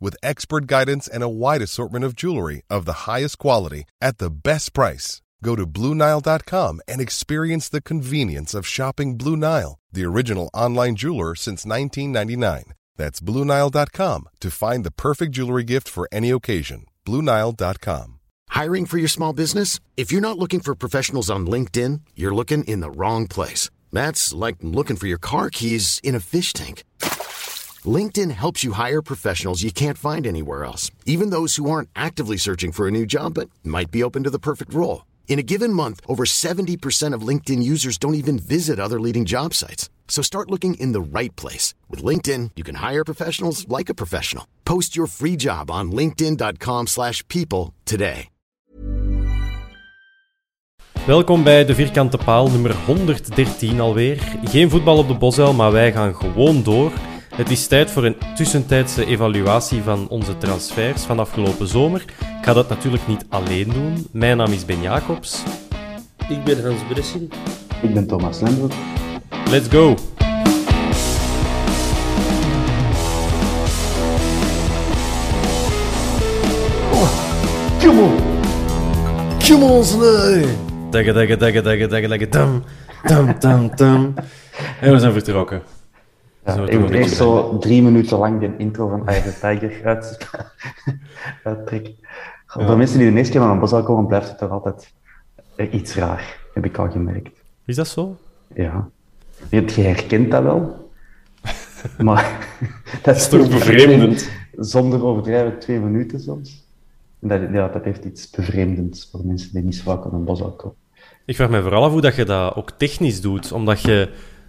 with expert guidance and a wide assortment of jewelry of the highest quality at the best price. Go to BlueNile.com and experience the convenience of shopping Blue Nile, the original online jeweler since 1999. That's BlueNile.com to find the perfect jewelry gift for any occasion. BlueNile.com. Hiring for your small business? If you're not looking for professionals on LinkedIn, you're looking in the wrong place. That's like looking for your car keys in a fish tank. LinkedIn helps you hire professionals you can't find anywhere else, even those who aren't actively searching for a new job but might be open to the perfect role. In a given month, over 70% of LinkedIn users don't even visit other leading job sites. So start looking in the right place. With LinkedIn, you can hire professionals like a professional. Post your free job on linkedin.com/people slash people today. Welkom bij de Vierkante Paal, nummer 113 alweer. Geen voetbal op de Bosuil, maar wij gaan gewoon door. Het is tijd voor een tussentijdse evaluatie van onze transfers van afgelopen zomer. Ik ga dat natuurlijk niet alleen doen. Mijn naam is Ben Jacobs. Ik ben Hans Bressing. Ik ben Thomas Lembroek. Let's go! Come on! Come on, Snij! Dagge, dagge, dagge, dagge, dagge, dagge, dam, dam, dam, dam. En we zijn vertrokken. Ja, ik moet eerst zo drie minuten lang de intro van Eye of the Tiger uit, uittrekken. Voor mensen die de eerste keer naar een bos komen, blijft het toch altijd eh, iets raar, heb ik al gemerkt. Is dat zo? Ja. Je, herkent dat wel, maar dat is toch bevreemdend? Zonder overdrijven twee minuten soms. En Dat, ja, dat heeft iets bevreemdends voor mensen die niet zo vaak een bos komen. Ik vraag me vooral af hoe dat je dat ook technisch doet. Omdat je,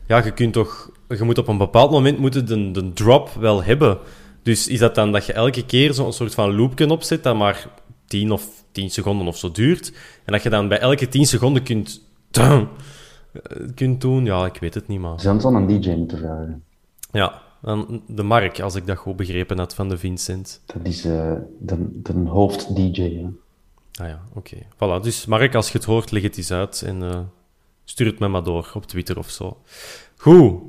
ja, je kunt toch, je moet op een bepaald moment moeten de, de drop wel hebben. Dus is dat dan dat je elke keer zo'n soort van loopje opzet dat maar 10 of 10 seconden of zo duurt. En dat je dan bij elke 10 seconden kunt, kunt doen? Ja, ik weet het niet, maar. Ze zouden zo'n DJ moeten vragen. Ja, dan de Mark, als ik dat goed begrepen had van de Vincent. Dat is eh, de, de hoofd-DJ. Ah ja, oké. Voilà, dus Mark, als je het hoort, leg het eens uit en eh, stuur het me maar door op Twitter of zo. Goed.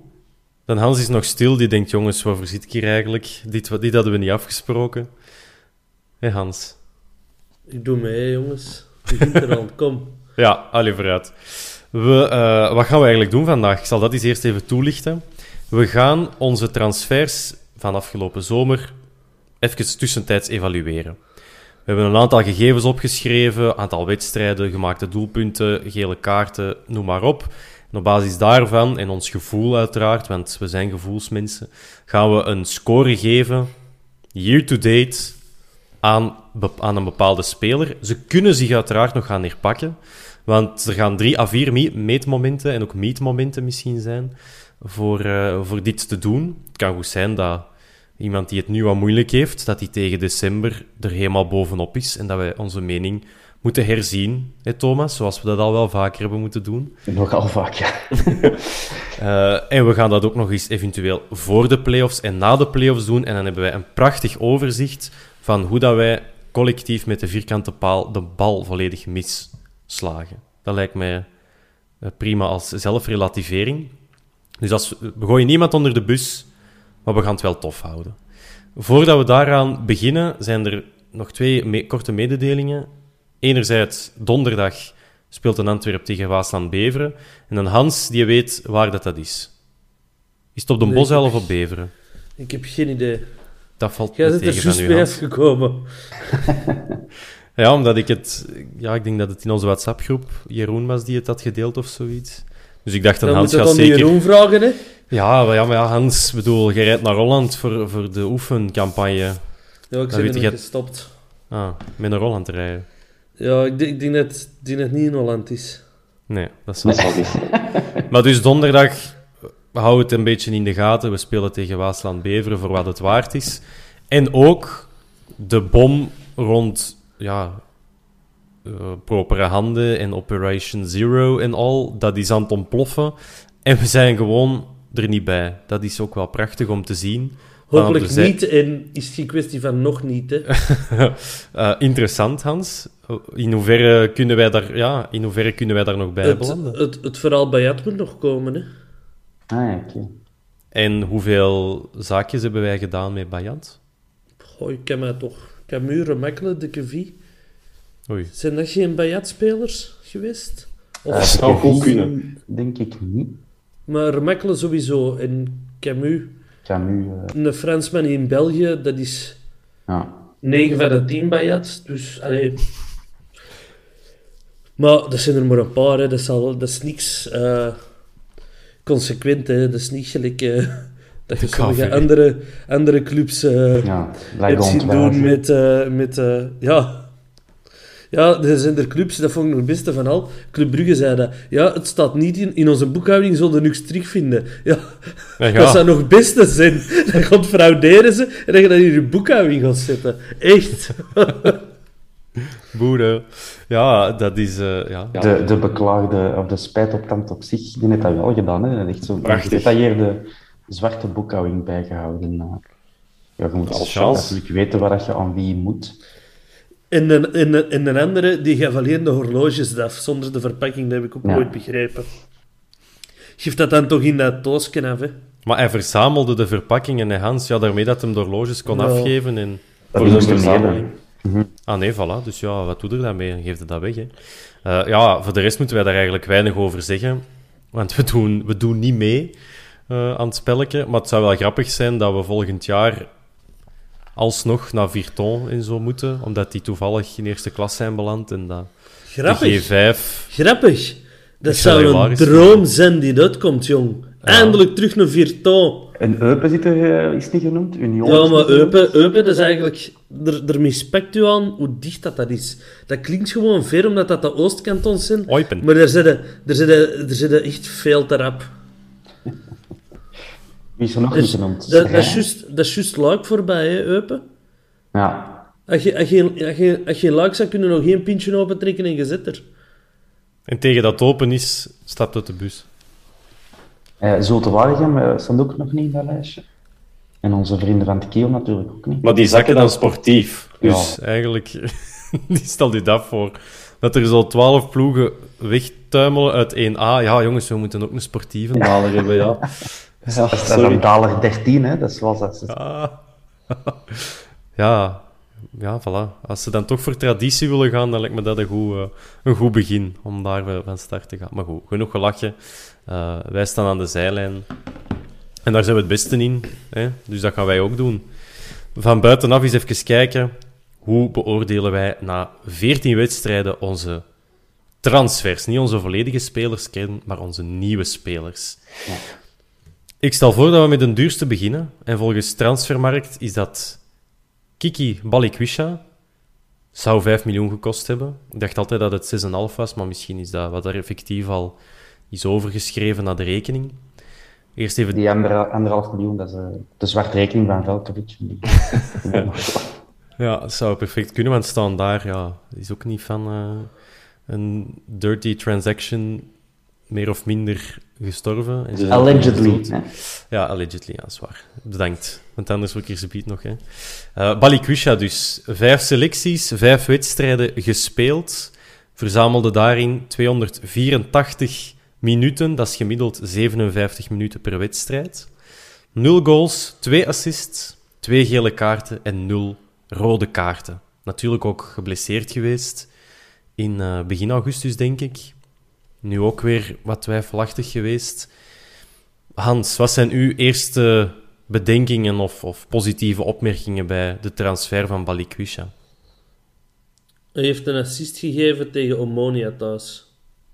Dan Hans is nog stil, die denkt, jongens, waarvoor zit ik hier eigenlijk? Dit, wat- dit hadden we niet afgesproken. Hé Hans? Ik doe mee, jongens. Er al. Kom. Ja, allee, vooruit. We, eh, wat gaan we eigenlijk doen vandaag? Ik zal dat eens eerst even toelichten. We gaan onze transfers van afgelopen zomer even tussentijds evalueren. We hebben een aantal gegevens opgeschreven, aantal wedstrijden, gemaakte doelpunten, gele kaarten, noem maar op. En op basis daarvan, en ons gevoel uiteraard, want we zijn gevoelsmensen, gaan we een score geven, year-to-date, aan, aan een bepaalde speler. Ze kunnen zich uiteraard nog gaan herpakken, want er gaan drie à vier me- meetmomenten en ook meetmomenten misschien zijn voor, eh, voor dit te doen. Het kan goed zijn dat iemand die het nu wat moeilijk heeft, dat hij tegen december er helemaal bovenop is en dat wij onze mening moeten herzien, hè, Thomas, zoals we dat al wel vaker hebben moeten doen. Nogal vaak, ja. Eh, en we gaan dat ook nog eens eventueel voor de playoffs en na de playoffs doen. En dan hebben wij een prachtig overzicht van hoe dat wij collectief met de vierkante paal de bal volledig misslagen. Dat lijkt mij eh, prima als zelfrelativering. Dus als, we gooien niemand onder de bus, maar we gaan het wel tof houden. Voordat we daaraan beginnen, zijn er nog twee me- korte mededelingen. Enerzijds, donderdag speelt een Antwerp tegen Waasland-Beveren. En dan Hans, die weet waar dat, dat is. Is het op de Nee, Bosuil of op Beveren? Ik heb geen idee. Dat valt Jij bent er juist Hans. afgekomen. Ja, omdat ik het... Ja, ik denk dat het in onze WhatsApp-groep Jeroen was die het had gedeeld of zoiets. Dus ik dacht, dan Dan Hans moet je gaat zeker... Jeroen vragen, hè? Ja, maar ja, maar ja, Hans, bedoel, je rijdt naar Holland voor, voor de oefencampagne. Ja, ik ben gestopt. Ah, met naar Holland te rijden. Ja, ik, denk- ik denk dat, dat het niet in Holland is. Nee, dat is wel niet. Maar dus donderdag, we het een beetje in de gaten. We spelen tegen Waasland Beveren voor wat het waard is. En ook de bom rond ja, eh, propere handen en Operation Zero en al, dat is aan het ontploffen. En we zijn gewoon er niet bij. Dat is ook wel prachtig om te zien. Hopelijk niet, en is het geen kwestie van nog niet. Hè. Eh, interessant, Hans. In hoeverre kunnen wij daar, ja, in hoeverre kunnen wij daar nog bij Het, belanden? het, het verhaal bij Jad moet nog komen. Hè. Ah ja, oké. En hoeveel zaakjes hebben wij gedaan met Bayant? Goh, ik ken mij toch... Camus, Remakkelen, de Kevie. Oei. Zijn dat geen Bayat-spelers geweest? Of, Eh, zou goed kunnen. Denk ik niet. Maar Remakkelen sowieso. En Camus, Camus, eh, een Fransman in België, dat is ja. 9 van de 10 Bayat. Dus, allee... Maar dat zijn er maar een paar, hè. Dat, is al, dat is niks eh, consequent, hè. Dat is niet gelijk... eh, dat je De sommige andere, andere clubs... eh, ja hebt zien doen met... eh, met eh, ja... Ja, er zijn er clubs, dat vond ik nog het beste van al. Club Brugge zei dat. Ja, het staat niet in, in onze boekhouding, zullen we niks terugvinden. Ja, Ja, ja. dat zou nog het beste zijn. Dan gaat frauderen ze en dat je dat in je boekhouding gaat zetten. Echt. Boeren. Ja, dat is... eh, ja. De, de beklaagde, of de spijtoptand op zich, die heeft dat wel gedaan. Hè. Echt zo'n Prachtig. gedetailleerde zwarte boekhouding bijgehouden. eh. Ja, je moet Als natuurlijk weten waar dat je aan wie moet. En een, en, een, en een andere, die gaf alleen de horloges af, zonder de verpakking. Dat heb ik ook Ja. nooit begrepen. Geef dat dan toch in dat doosje af, hè. Maar hij verzamelde de verpakkingen, hè, Hans. Ja, daarmee dat hem de horloges kon Ja. afgeven. En... Dat Voor de verzameling. Ah nee, voilà. Dus ja, wat doe je daarmee? Dan geeft het dat weg, hè. Eh, ja, voor de rest moeten wij daar eigenlijk weinig over zeggen. Want we doen, we doen niet mee eh, aan het spelletje. Maar het zou wel grappig zijn dat we volgend jaar alsnog naar Virton en zo moeten. Omdat die toevallig in eerste klas zijn beland. En dat Grappig. de G5... Grappig. Dat zou een droom zijn die uitkomt, jong. Eindelijk terug naar Virton. En Eupen zit er, eh, is niet genoemd. Union Ja, maar. Eupen, Eupen dat is eigenlijk... Er, ermee spekt u aan hoe dicht dat, dat is. Dat klinkt gewoon ver, omdat dat de Oostkantons zijn. Eupen. Maar daar zitten, er zitten, er zitten echt veel te rap. Wie is er nog Dat niet is, genoemd? dat, dat is juist, dat is juist Luik voorbij, hè, Eupen. Ja. Als je, als, je, als, je, als je Luik zou kunnen nog geen pintje opentrekken en je zit er. En tegen dat het open is, stapt uit de bus. Eh, Zulte Waregem eh, staat ook nog niet in dat lijstje. En onze vrienden van het Keel natuurlijk ook niet. Maar die zakken dan sportief. Dus eigenlijk, die stelt u dat voor. Dat er zo twaalf ploegen wegtuimelen uit 1A. Ja, jongens, we moeten ook een sportieve daler hebben, ja. Ja, dat is dan daler 13, hè. Dat is zoals dat ze- Ah. ja, ja, voilà. Als ze dan toch voor traditie willen gaan, dan lijkt me dat een goed, eh, een goed begin om daar eh, van start te gaan. Maar goed, genoeg gelachen. Eh, wij staan aan de zijlijn. En daar zijn we het beste in. Hè? Dus dat gaan wij ook doen. Van buitenaf eens even kijken. Hoe beoordelen wij na 14 wedstrijden onze transfers? Niet onze volledige spelerskern, maar onze nieuwe spelers. Ik stel voor dat we met de duurste beginnen. En volgens Transfermarkt is dat Kiki Balikwisha. Zou 5 miljoen gekost hebben. Ik dacht altijd dat het 6,5 was, maar misschien is dat wat er effectief al is overgeschreven naar de rekening. Eerst even... Die andere, anderhalf miljoen, dat is eh, de zwarte rekening van Velkovic. Ja, dat zou perfect kunnen, want staan daar ja, is ook niet van eh, een dirty transaction meer of minder gestorven. En zo. Allegedly. hè. Ja, allegedly, ja, zwaar. Bedankt. Want anders word ik hier nog. Hè. Balikwisha dus. Vijf selecties, vijf wedstrijden gespeeld. Verzamelde daarin 284 minuten. Dat is gemiddeld 57 minuten per wedstrijd. Nul goals, twee assists, twee gele kaarten en nul rode kaarten. Natuurlijk ook geblesseerd geweest. In eh, begin augustus, denk ik. Nu ook weer wat twijfelachtig geweest. Hans, wat zijn uw eerste bedenkingen of, of positieve opmerkingen bij de transfer van Balikwisha? Hij heeft een assist gegeven tegen Omonia thuis.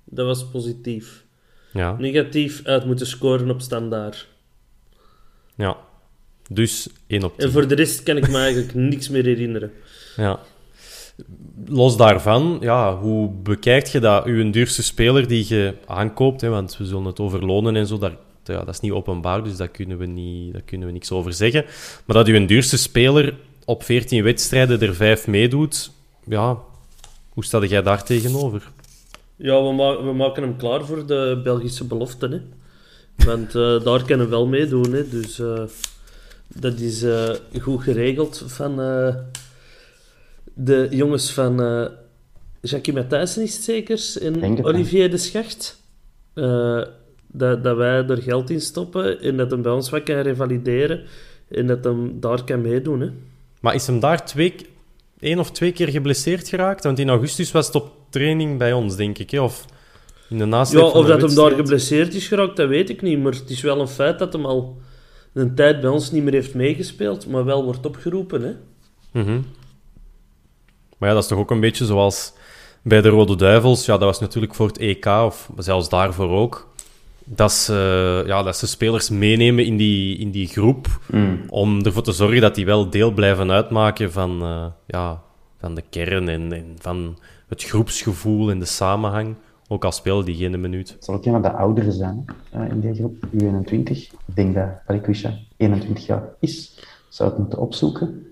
Dat was positief. Ja, Negatief uit moeten scoren op standaard. ja. Dus 1 op 10. En voor de rest kan ik me eigenlijk niks meer herinneren. Ja. Los daarvan, ja, hoe bekijkt je dat? Uw duurste speler die je aankoopt, hè, want we zullen het over lonen en zo, daar, ja, dat is niet openbaar, dus daar kunnen, we niet, daar kunnen we niks over zeggen. Maar dat uw duurste speler op 14 wedstrijden er 5 meedoet, ja, hoe sta jij daar tegenover? Ja, we, ma- we maken hem klaar voor de Belgische belofte. Hè. Want eh, daar kunnen we wel meedoen. Hè. Dus eh, dat is eh, goed geregeld van de jongens van uh, Jackie Matthijssen is het zeker en Olivier de Schacht. Eh, dat, dat wij er geld in stoppen en dat hem bij ons wat kan revalideren en dat hem daar kan meedoen. Hè. Maar is hem daar twee, één of twee keer geblesseerd geraakt? Want in augustus was het op training bij ons, denk ik. Hè? Of in de nasleep Ja, van of de dat hem daar geblesseerd is geraakt, dat weet ik niet. Maar het is wel een feit dat hem al een tijd bij ons niet meer heeft meegespeeld, maar wel wordt opgeroepen. Hè? Mhm. Maar ja, dat is toch ook een beetje zoals bij de Rode Duivels. Ja, dat was natuurlijk voor het EK, of zelfs daarvoor ook. Dat ze, ja, dat ze spelers meenemen in die, in die groep. Om ervoor te zorgen dat die wel deel blijven uitmaken van, eh, ja, van de kern en, en van het groepsgevoel en de samenhang. Ook al spelen die geen minuut. Het zal ook een van de ouderen zijn hè, in die groep, U21. Ik denk dat Balikwisha 21 jaar is. Zou het moeten opzoeken.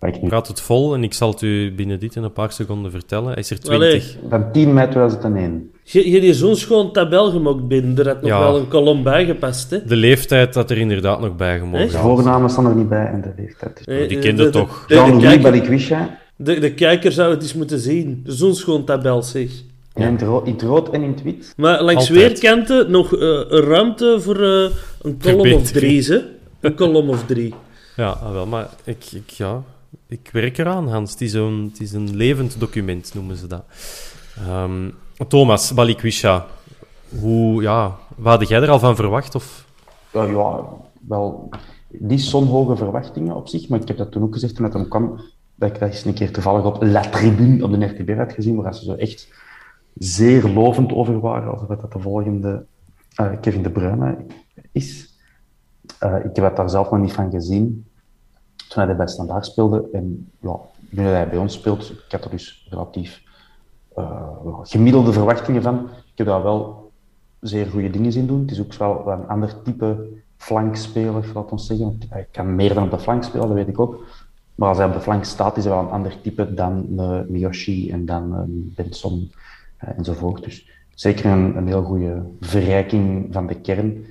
Maar ik nu. Gaat het vol en ik zal het u binnen dit in een paar seconden vertellen. Hij is er 20. Allee. Van 10 mei 2001. Je je hebt zo'n schoon tabel gemaakt binnen. Er had nog Ja. wel een kolom bijgepast. Hè? De leeftijd dat er inderdaad nog bij gemogen Echt? De had. voornamen staan er niet bij en de leeftijd. Dus Eh, die eh, kende de- de- toch. De, de, Balikwisha. de, de kijker zou het eens moeten zien. Zo'n schoon tabel, zeg. Ja. In, het ro- in het rood en in het wit. Maar langs Altijd. weerkanten nog eh, ruimte voor eh, een kolom of drie. Hè? Een kolom of drie. Ja, ah, wel, maar ik, ik, ja, ik werk eraan, Hans. Het is, een, het is een levend document, noemen ze dat. Ehm, Thomas, Balikwisha, hoe, ja, wat had jij er al van verwacht? Of? Ja, wel niet zo'n hoge verwachtingen op zich, maar ik heb dat toen ook gezegd toen het hem kwam, dat ik dat eens een keer toevallig op La Tribune op de RTB had gezien, waar ze zo echt zeer lovend over waren, alsof dat de volgende eh, Kevin De Bruyne is. Eh, ik heb het daar zelf nog niet van gezien toen hij bij Standaard speelde. En ja, nu dat hij bij ons speelt, ik had er dus relatief eh, gemiddelde verwachtingen van. Ik heb daar wel zeer goede dingen zien doen. Het is ook wel een ander type flankspeler, laat ons zeggen. Hij kan meer dan op de flank spelen, dat weet ik ook. Maar als hij op de flank staat, is hij wel een ander type dan eh, Miyoshi en dan eh, Benson eh, enzovoort. Dus zeker een, een heel goede verrijking van de kern.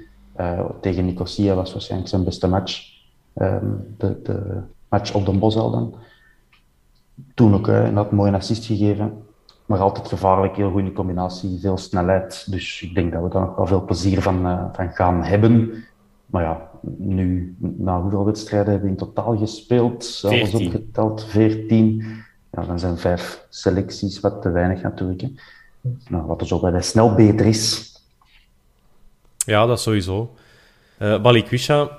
Tegen Nicosia was waarschijnlijk zijn beste match. Ehm, de, de match op de Bosel dan. Toen ook, hè, en had een mooie assist gegeven. Maar altijd gevaarlijk, heel goede combinatie, veel snelheid. Dus ik denk dat we daar nog wel veel plezier van, eh, van gaan hebben. Maar ja, nu, na hoeveel wedstrijden hebben we in totaal gespeeld? Alles 14. opgeteld, 14. Ja, dan zijn vijf selecties wat te weinig natuurlijk. Hè. Nou, wat dus ook wel snel beter is. Ja, dat sowieso. Eh Balikwisha,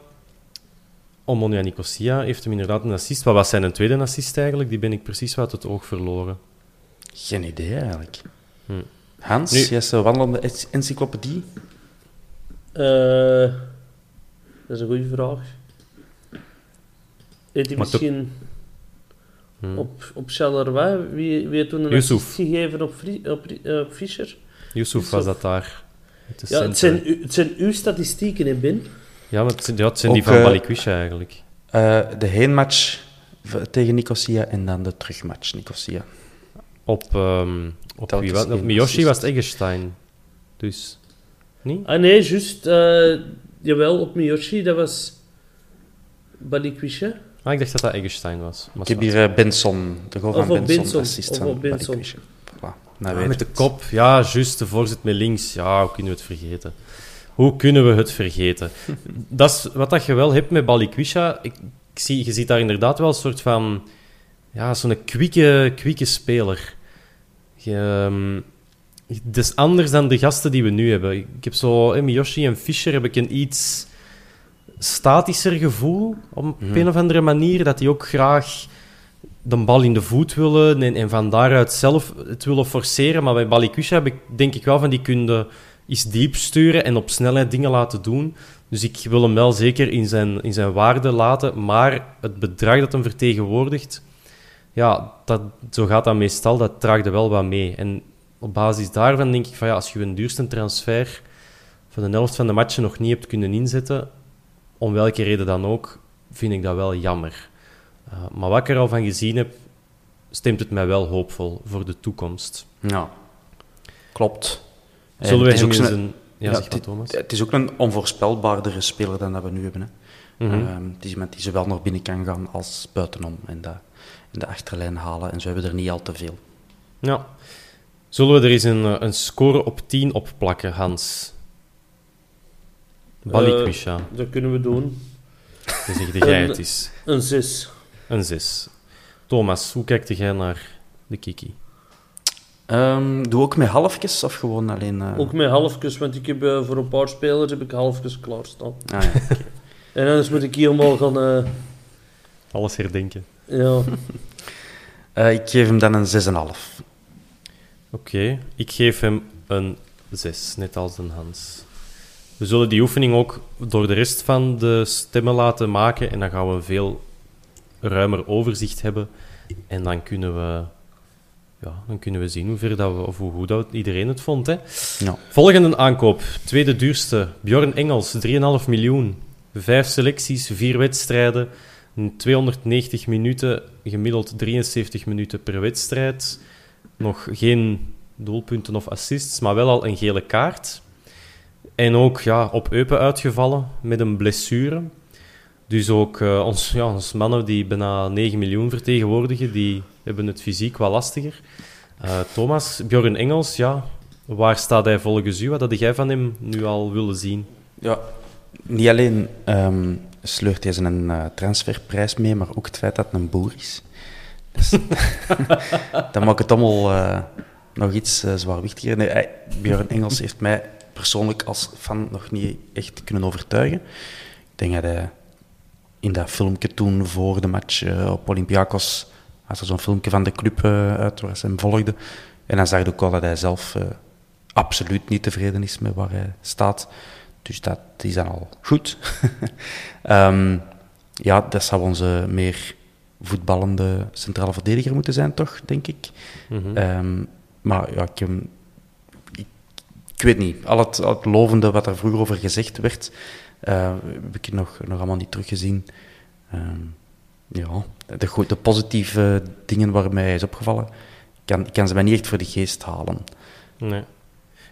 Omonia Nicosia, heeft hem inderdaad een assist. Wat was zijn tweede assist eigenlijk? Die ben ik precies uit het oog verloren. Geen idee eigenlijk. Hm. Hans, Nu- jij is een wandelende ency- encyclopedie. Eh, dat is een goede vraag. Heeft hij misschien Hm. op, op Charleroi, wie, wie heeft toen een Yusuf. assist gegeven op, Fri- op, eh, op Fischer? Yusuf was dat daar. Het Ja, het zijn, het zijn uw statistieken, hè, Ben? Ja, maar het zijn, ja, het zijn die Ook, van eh, Balikwisha eigenlijk. Eh, de heenmatch tegen Nicosia en dan de terugmatch Nicosia. Op, ehm op, Telkens wie, was- op Miyoshi was het Eggestein. Dus, niet? Ah nee, juist. eh, jawel, op Miyoshi, dat was Balikwisha. Ah, ik dacht dat dat Eggestein was. Ik heb hier Benson, de goal van Benson, Benson, assist of van Benson. Voilà, nou Ah, met de kop. Ja, juist. De voorzet met links. Ja, hoe kunnen we het vergeten? Hoe kunnen we het vergeten? dat is wat dat je wel hebt met Balikwisha. Ik, ik zie, je ziet daar inderdaad wel een soort van... Ja, zo'n kwieke, kwieke speler. Je, ehm, het is anders dan de gasten die we nu hebben. Ik heb zo... eh, Miyoshi en Fischer heb ik een iets statischer gevoel. Op een of andere manier. Dat die ook graag de bal in de voet willen en, en van daaruit zelf het willen forceren. Maar bij Balikwisha heb ik denk ik wel van die kunnen eens diep sturen en op snelheid dingen laten doen. Dus ik wil hem wel zeker in zijn, in zijn waarde laten. Maar het bedrag dat hem vertegenwoordigt, ja, dat, zo gaat dat meestal. Dat traagde wel wat mee. En op basis daarvan denk ik van ja, als je een duurste transfer van de helft van de matchen nog niet hebt kunnen inzetten, om welke reden dan ook, vind ik dat wel jammer. Uh, maar wat ik er al van gezien heb, stemt het mij wel hoopvol voor de toekomst. Ja, klopt. Zullen En we het is hem ook eens zo'n- een... Ja, Ja, zeg maar, het, Thomas. het is ook een onvoorspelbaardere speler dan dat we nu hebben. Hè. Mhm. Ehm, het is iemand die zowel naar binnen kan gaan als buitenom en dat in de achterlijn halen. En zo hebben we er niet al te veel. Ja. Zullen we er eens een, eh, een score op 10 op plakken, Hans? Balik, Eh, Misha. Dat kunnen we doen. Dan zeg jij het is. Een 6. Een 6. Thomas, hoe kijkt jij naar de Kiki? Ehm, doe ook met halfjes of gewoon alleen... eh, Ook met halfjes, want ik heb eh, voor een paar spelers heb ik halfjes klaarstaan. Ah, ja. En anders moet ik hier helemaal gaan... eh, Alles herdenken. ja, Eh, ik geef hem dan een 6,5. Oké, ik geef hem een 6, net als een Hans. We zullen die oefening ook door de rest van de stemmen laten maken en dan gaan we een veel ruimer overzicht hebben. En dan kunnen we, ja, dan kunnen we zien hoe, ver dat we, of hoe goed dat iedereen het vond. Hè. Ja. Volgende aankoop, tweede duurste, Bjorn Engels, 3,5 miljoen. Vijf selecties, vier wedstrijden, 290 minuten, gemiddeld 73 minuten per wedstrijd. Nog geen doelpunten of assists, maar wel al een gele kaart. En ook ja, op Eupen uitgevallen met een blessure. Dus ook eh, ons, ja, ons mannen die bijna 9 miljoen vertegenwoordigen, die hebben het fysiek wat lastiger. Eh, Thomas, Bjorn Engels, ja, waar staat hij volgens u? Wat had jij van hem nu al willen zien? Ja, niet alleen ehm, sleurt hij zijn eh, transferprijs mee, maar ook het feit dat het een boer is. Dus, dat maakt het allemaal eh, nog iets zwaarwichtiger. Nee, hij- Björn Engels heeft mij persoonlijk als fan nog niet echt kunnen overtuigen. Ik denk dat hij in dat filmpje toen voor de match op Olympiakos, had er zo'n filmpje van de club eh, uit waar ze hem volgden. En dan zag je ook wel dat hij zelf eh, absoluut niet tevreden is met waar hij staat. Dus dat is dan al goed. Ehm, ja, dat zou onze meer voetballende centrale verdediger moeten zijn, toch, denk ik. Mhm. Ehm, maar ja, ik, ik, ik weet niet. Al het, al het lovende wat er vroeger over gezegd werd, eh, heb ik nog, nog allemaal niet teruggezien. Ehm, ja, de, de positieve dingen waarmee hij is opgevallen, kan, kan ze mij niet echt voor de geest halen. Nee.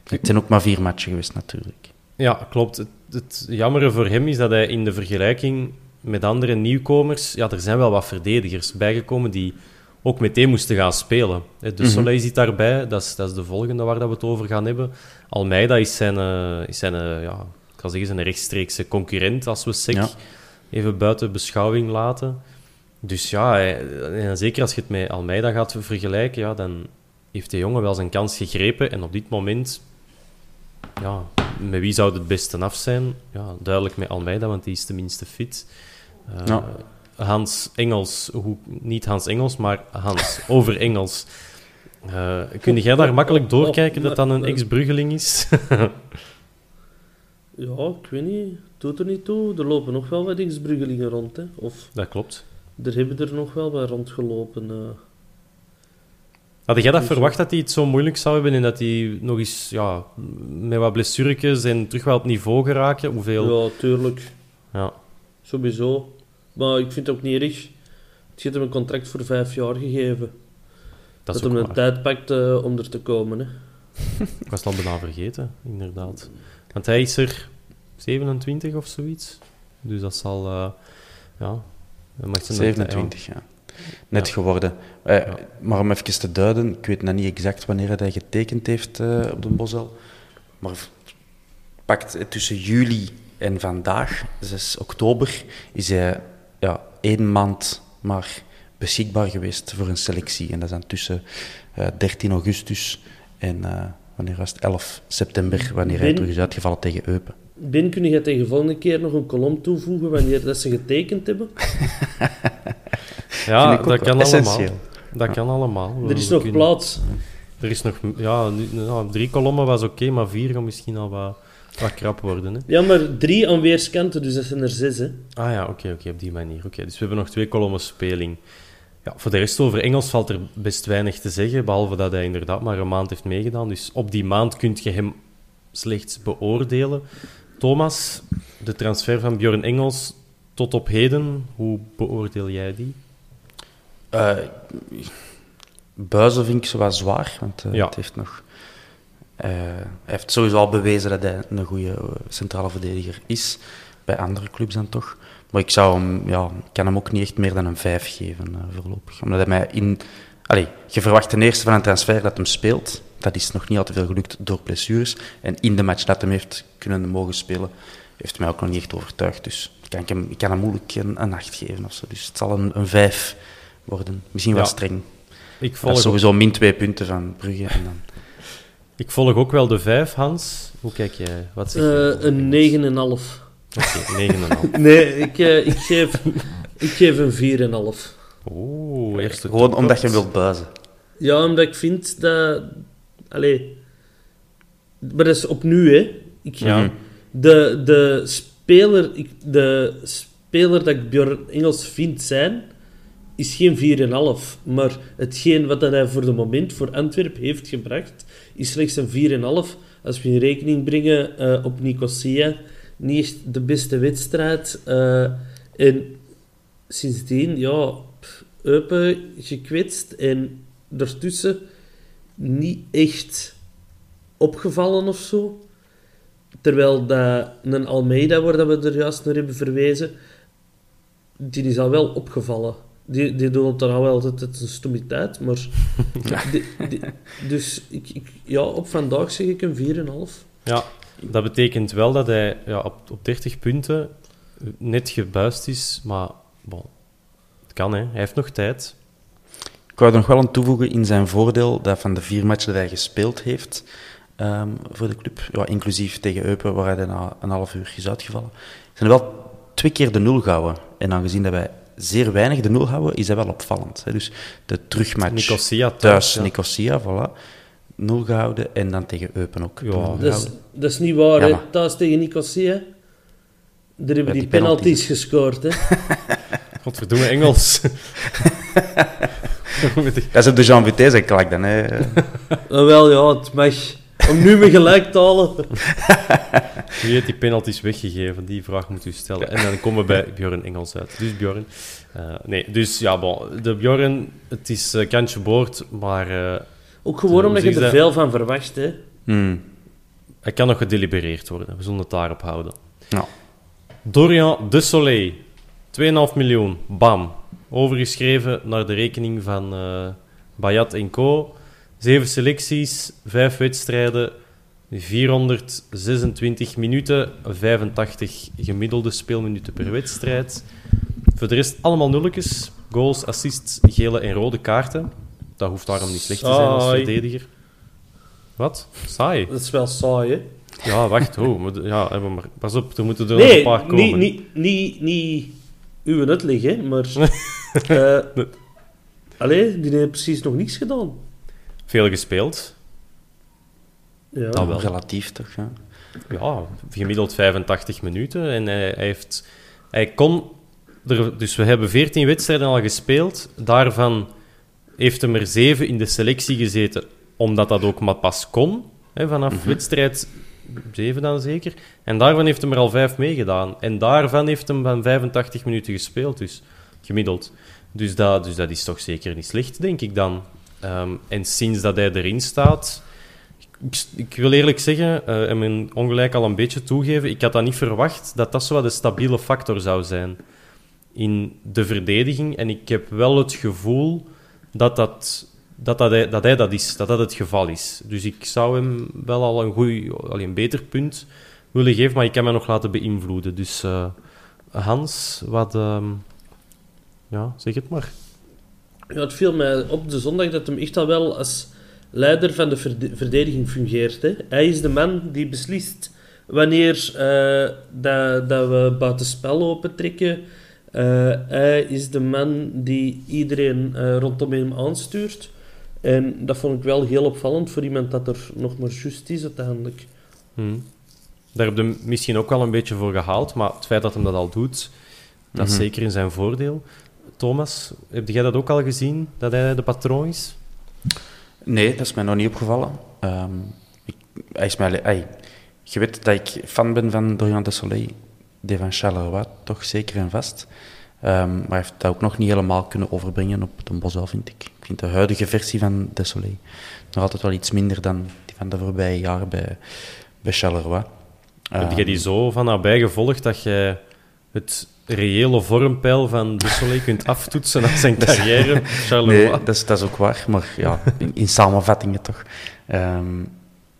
Het zijn ook maar vier matchen geweest, natuurlijk. Ja, klopt. Het, het jammere voor hem is dat hij in de vergelijking met andere nieuwkomers... Ja, er zijn wel wat verdedigers bijgekomen die ook meteen moesten gaan spelen. Eh, De Mhm. Soleil zit daarbij, dat is, dat is de volgende waar dat we het over gaan hebben. Almeida is zijn, eh, is zijn eh, ja, ik kan zeggen, zijn rechtstreekse concurrent, als we SEC Ja. even buiten beschouwing laten. Dus ja, en zeker als je het met Almeida gaat vergelijken, ja, dan heeft de jongen wel zijn kans gegrepen. En op dit moment ja, met wie zou het het beste af zijn? Ja, duidelijk met Almeida, want die is tenminste fit. Eh, Ja. Hans Engels, hoe, niet Hans Engels, maar Hans over Engels. Eh, kun jij daar makkelijk doorkijken dat dat een ex-Bruggeling is? ja, ik weet niet. Doet er niet toe. Er lopen nog wel wat ex-bruggelingen rond. Hè. Of dat klopt. Er hebben er nog wel wat rondgelopen. eh. Had jij dat verwacht dat hij het zo moeilijk zou hebben en dat hij nog eens ja, met wat blessuretjes en terug wel op niveau geraken? Hoeveel? Ja, tuurlijk. Ja. Sowieso. Maar ik vind het ook niet erg. Het heeft hem een contract voor vijf jaar gegeven. Dat Dat, hem een tijd pakt eh, om er te komen. Hè. Ik was het al bijna vergeten, inderdaad. Want hij is er 27 of zoiets. Dus dat zal... eh, ja... dat mag zijn dat- 27, ja. Net Ja. geworden. Eh, Ja. Maar om even te duiden, ik weet nog niet exact wanneer hij getekend heeft eh, op de Bosel. Maar pakt eh, tussen juli en vandaag, 6 oktober, is hij ja, één maand maar beschikbaar geweest voor een selectie. En dat is dan tussen eh, 13 augustus en eh, wanneer was het? 11 september, wanneer hij terug is uitgevallen tegen Eupen. Ben, kun je tegen volgende keer nog een kolom toevoegen wanneer dat ze getekend hebben? Ja, dat kan essentieel. allemaal. Dat kan allemaal. Er is we nog kunnen- plaats. Er is nog... Ja, nu, nou, drie kolommen was oké, maar vier gaan misschien al wat, wat krap worden. Hè? Ja, maar drie aan weerskanten, dus dat zijn er zes. Hè. Ah ja, oké, oké, op die manier. Oké, dus we hebben nog twee kolommen speling. Ja, voor de rest over Engels valt er best weinig te zeggen, behalve dat hij inderdaad maar een maand heeft meegedaan. Dus op die maand kun je hem slechts beoordelen. Thomas, de transfer van Björn Engels tot op heden, hoe beoordeel jij die? Uh, Buizen vind ik zo wat zwaar, want uh, Ja. het heeft nog... eh, hij heeft sowieso al bewezen dat hij een goede eh, centrale verdediger is. Bij andere clubs dan toch. Maar ik zou hem, ja, ik kan hem ook niet echt meer dan een 5 geven eh, voorlopig. Omdat hij mij in... Allee, je verwacht ten eerste van een transfer dat hem speelt. Dat is nog niet al te veel gelukt door blessures. En in de match dat hem heeft kunnen mogen spelen, heeft hij mij ook nog niet echt overtuigd. Dus ik kan, ik hem, ik kan hem moeilijk een, een 8 geven of zo. Dus het zal een, een 5 worden. Misschien wel Ja. streng. Ik Dat volg, is sowieso min twee punten van Brugge. En dan... ik volg ook wel de vijf, Hans. Hoe kijk jij? Wat zeg Eh, over een Engels? 9,5. Oké, 9,5. Nee, ik, eh, ik, geef, ik geef een 4,5. Oeh, eerste Gewoon omdat je wilt buizen. Ja, omdat ik vind dat... Allee... Maar dat is opnieuw, hè. Ik, Ja. de, de, speler, ik, de speler dat ik Björn Engels vind zijn, is geen 4,5. Maar hetgeen wat dat hij voor de moment voor Antwerpen heeft gebracht, is slechts een 4,5. Als we in rekening brengen eh, op Nicosia, niet echt de beste wedstrijd. eh, en sindsdien, ja, Eupen gekwetst en daartussen niet echt opgevallen of zo. Terwijl dat een Almeida, waar dat we er juist naar hebben verwezen, die is al wel opgevallen. Die, die doet dan al wel altijd het een stomiteit, maar... die- die- dus ik, ik, ja, op vandaag zeg ik een 4,5. Ja, dat betekent wel dat hij ja, op, op 30 punten net gebuist is, maar bon, het kan, hè. hij heeft nog tijd. Ik wou er nog wel aan toevoegen in zijn voordeel dat van de vier matchen dat hij gespeeld heeft ehm, voor de club, ja, inclusief tegen Eupen, waar hij na een half uur is uitgevallen, zijn er wel twee keer de nul gehouden. En aangezien dat wij zeer weinig de nul houden, is dat wel opvallend. Hè. Dus de terugmatch Nicosia thuis, thuis, ja. Nicosia, voilà, nul gehouden. En dan tegen Eupen ook. Ja. Dat is, dat is niet waar, Ja, Thuis tegen Nicosia. Daar hebben die die penalties penalties. gescoord, hè. Godverdomme, Engels. Dat is op de Jean Vitesse en klak dan. Hè. Ah, wel, ja, het mag. Om nu me gelijk te halen. Wie heeft die penalties weggegeven? Die vraag moet u stellen. En dan komen we bij Bjorn Engels uit. Dus Bjorn. eh, nee, dus ja, bon. De Bjorn, het is eh, kantje boord, maar eh, Ook gewoon omdat je er veel van verwacht, hè. Hmm. hij kan nog gedelibereerd worden. We zullen het daarop houden. Ja. Dorian de Soleil, 2,5 miljoen, bam. Overgeschreven naar de rekening van eh Bayat Co. Zeven selecties, vijf wedstrijden, 426 minuten, 85 gemiddelde speelminuten per wedstrijd. Voor de rest allemaal nulletjes. Goals, assists, gele en rode kaarten. Dat hoeft daarom niet slecht te zijn als verdediger. Wat? Saai. Dat is wel saai, hè. Ja, wacht. Oh, ja, maar, pas op, er moeten er nog een Nee, paar komen. niet, niet, niet, niet uw uitleg, hè, maar... eh allee, die heeft precies nog niks gedaan. Veel gespeeld. Ja. Dat wel. Relatief toch, ja. Ja, gemiddeld 85 minuten. En hij, hij heeft, hij kon... Er, dus we hebben 14 wedstrijden al gespeeld. Daarvan heeft hem er 7 in de selectie gezeten, omdat dat ook maar pas kon. Hè, vanaf wedstrijd 7 dan zeker. En daarvan heeft hem er al 5 meegedaan. En daarvan heeft hem van 85 minuten gespeeld, dus gemiddeld. Dus dat, dus dat is toch zeker niet slecht, denk ik dan. Ehm, en sinds dat hij erin staat... Ik, ik wil eerlijk zeggen, eh, en mijn ongelijk al een beetje toegeven, ik had dat niet verwacht dat dat zo de stabiele factor zou zijn in de verdediging. En ik heb wel het gevoel dat, dat, dat, dat, hij, dat is, dat dat het geval is. Dus ik zou hem wel al een, goeie, al een beter punt willen geven, maar ik kan me nog laten beïnvloeden. Dus eh, Hans, wat... ehm, ja, zeg het maar. Ja, het viel mij op de zondag dat hem echt al wel als leider van de verde- verdediging fungeert. Hij is de man die beslist wanneer eh, dat, dat we buitenspel opentrekken. Eh hij is de man die iedereen rondom hem aanstuurt. En dat vond ik wel heel opvallend voor iemand dat er nog maar juist is uiteindelijk. Hmm. Daar heb je misschien ook wel een beetje voor gehaald, maar het feit dat hij dat al doet, dat is Mhm. zeker in zijn voordeel. Thomas, heb jij dat ook al gezien, dat hij de patroon is? Nee, dat is mij nog niet opgevallen. Ehm, ik, hij is mij, je weet dat ik fan ben van Dorian de Soleil, die van Charleroi, toch zeker en vast. Ehm, maar hij heeft dat ook nog niet helemaal kunnen overbrengen op de Bosal, vind ik. Vind de huidige versie van de Soleil nog altijd wel iets minder dan die van de voorbije jaren bij, bij Charleroi. Heb jij die zo van nabij gevolgd dat je het reële vormpeil van de Soleil kunt aftoetsen aan zijn carrière? Charleroi? Nee, dat is, dat is ook waar, maar ja, in, in samenvattingen toch. Ehm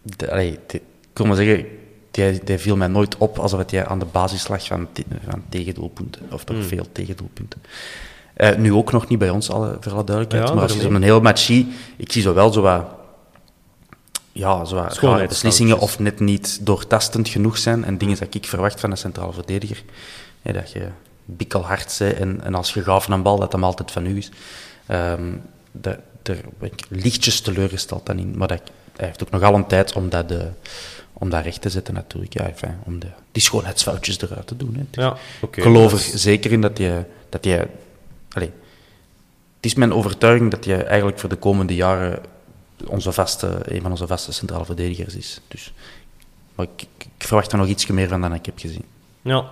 de, allee, de- ik wil maar zeggen, die, die viel mij nooit op alsof jij aan de basis lag van, te- van tegendoelpunten, of toch Hmm. veel tegendoelpunten. Eh, nu ook nog niet bij ons, alle, voor alle duidelijkheid, Ja, maar als je zo'n heel match ziet, ik zie zo wel zo wat, ja, zo wat beslissingen of net niet doortastend genoeg zijn en dingen dat ik verwacht van een centrale verdediger. Dat je bikkelhard bent en, en als je gaaf een bal, dat hem altijd van u is. Ehm daar, ben ik lichtjes teleurgesteld dan in. Maar dat, hij heeft ook nog al een tijd om dat, eh, om recht te zetten natuurlijk. Ja, enfin, om de, die schoonheidsfoutjes eruit te doen. Hè. Dus Ja, oké. ik geloof er is- zeker in dat je... Dat je het is mijn overtuiging dat je eigenlijk voor de komende jaren onze vaste, een van onze vaste centrale verdedigers is. Dus, maar ik, ik, verwacht er nog iets meer van dan ik heb gezien. Ja.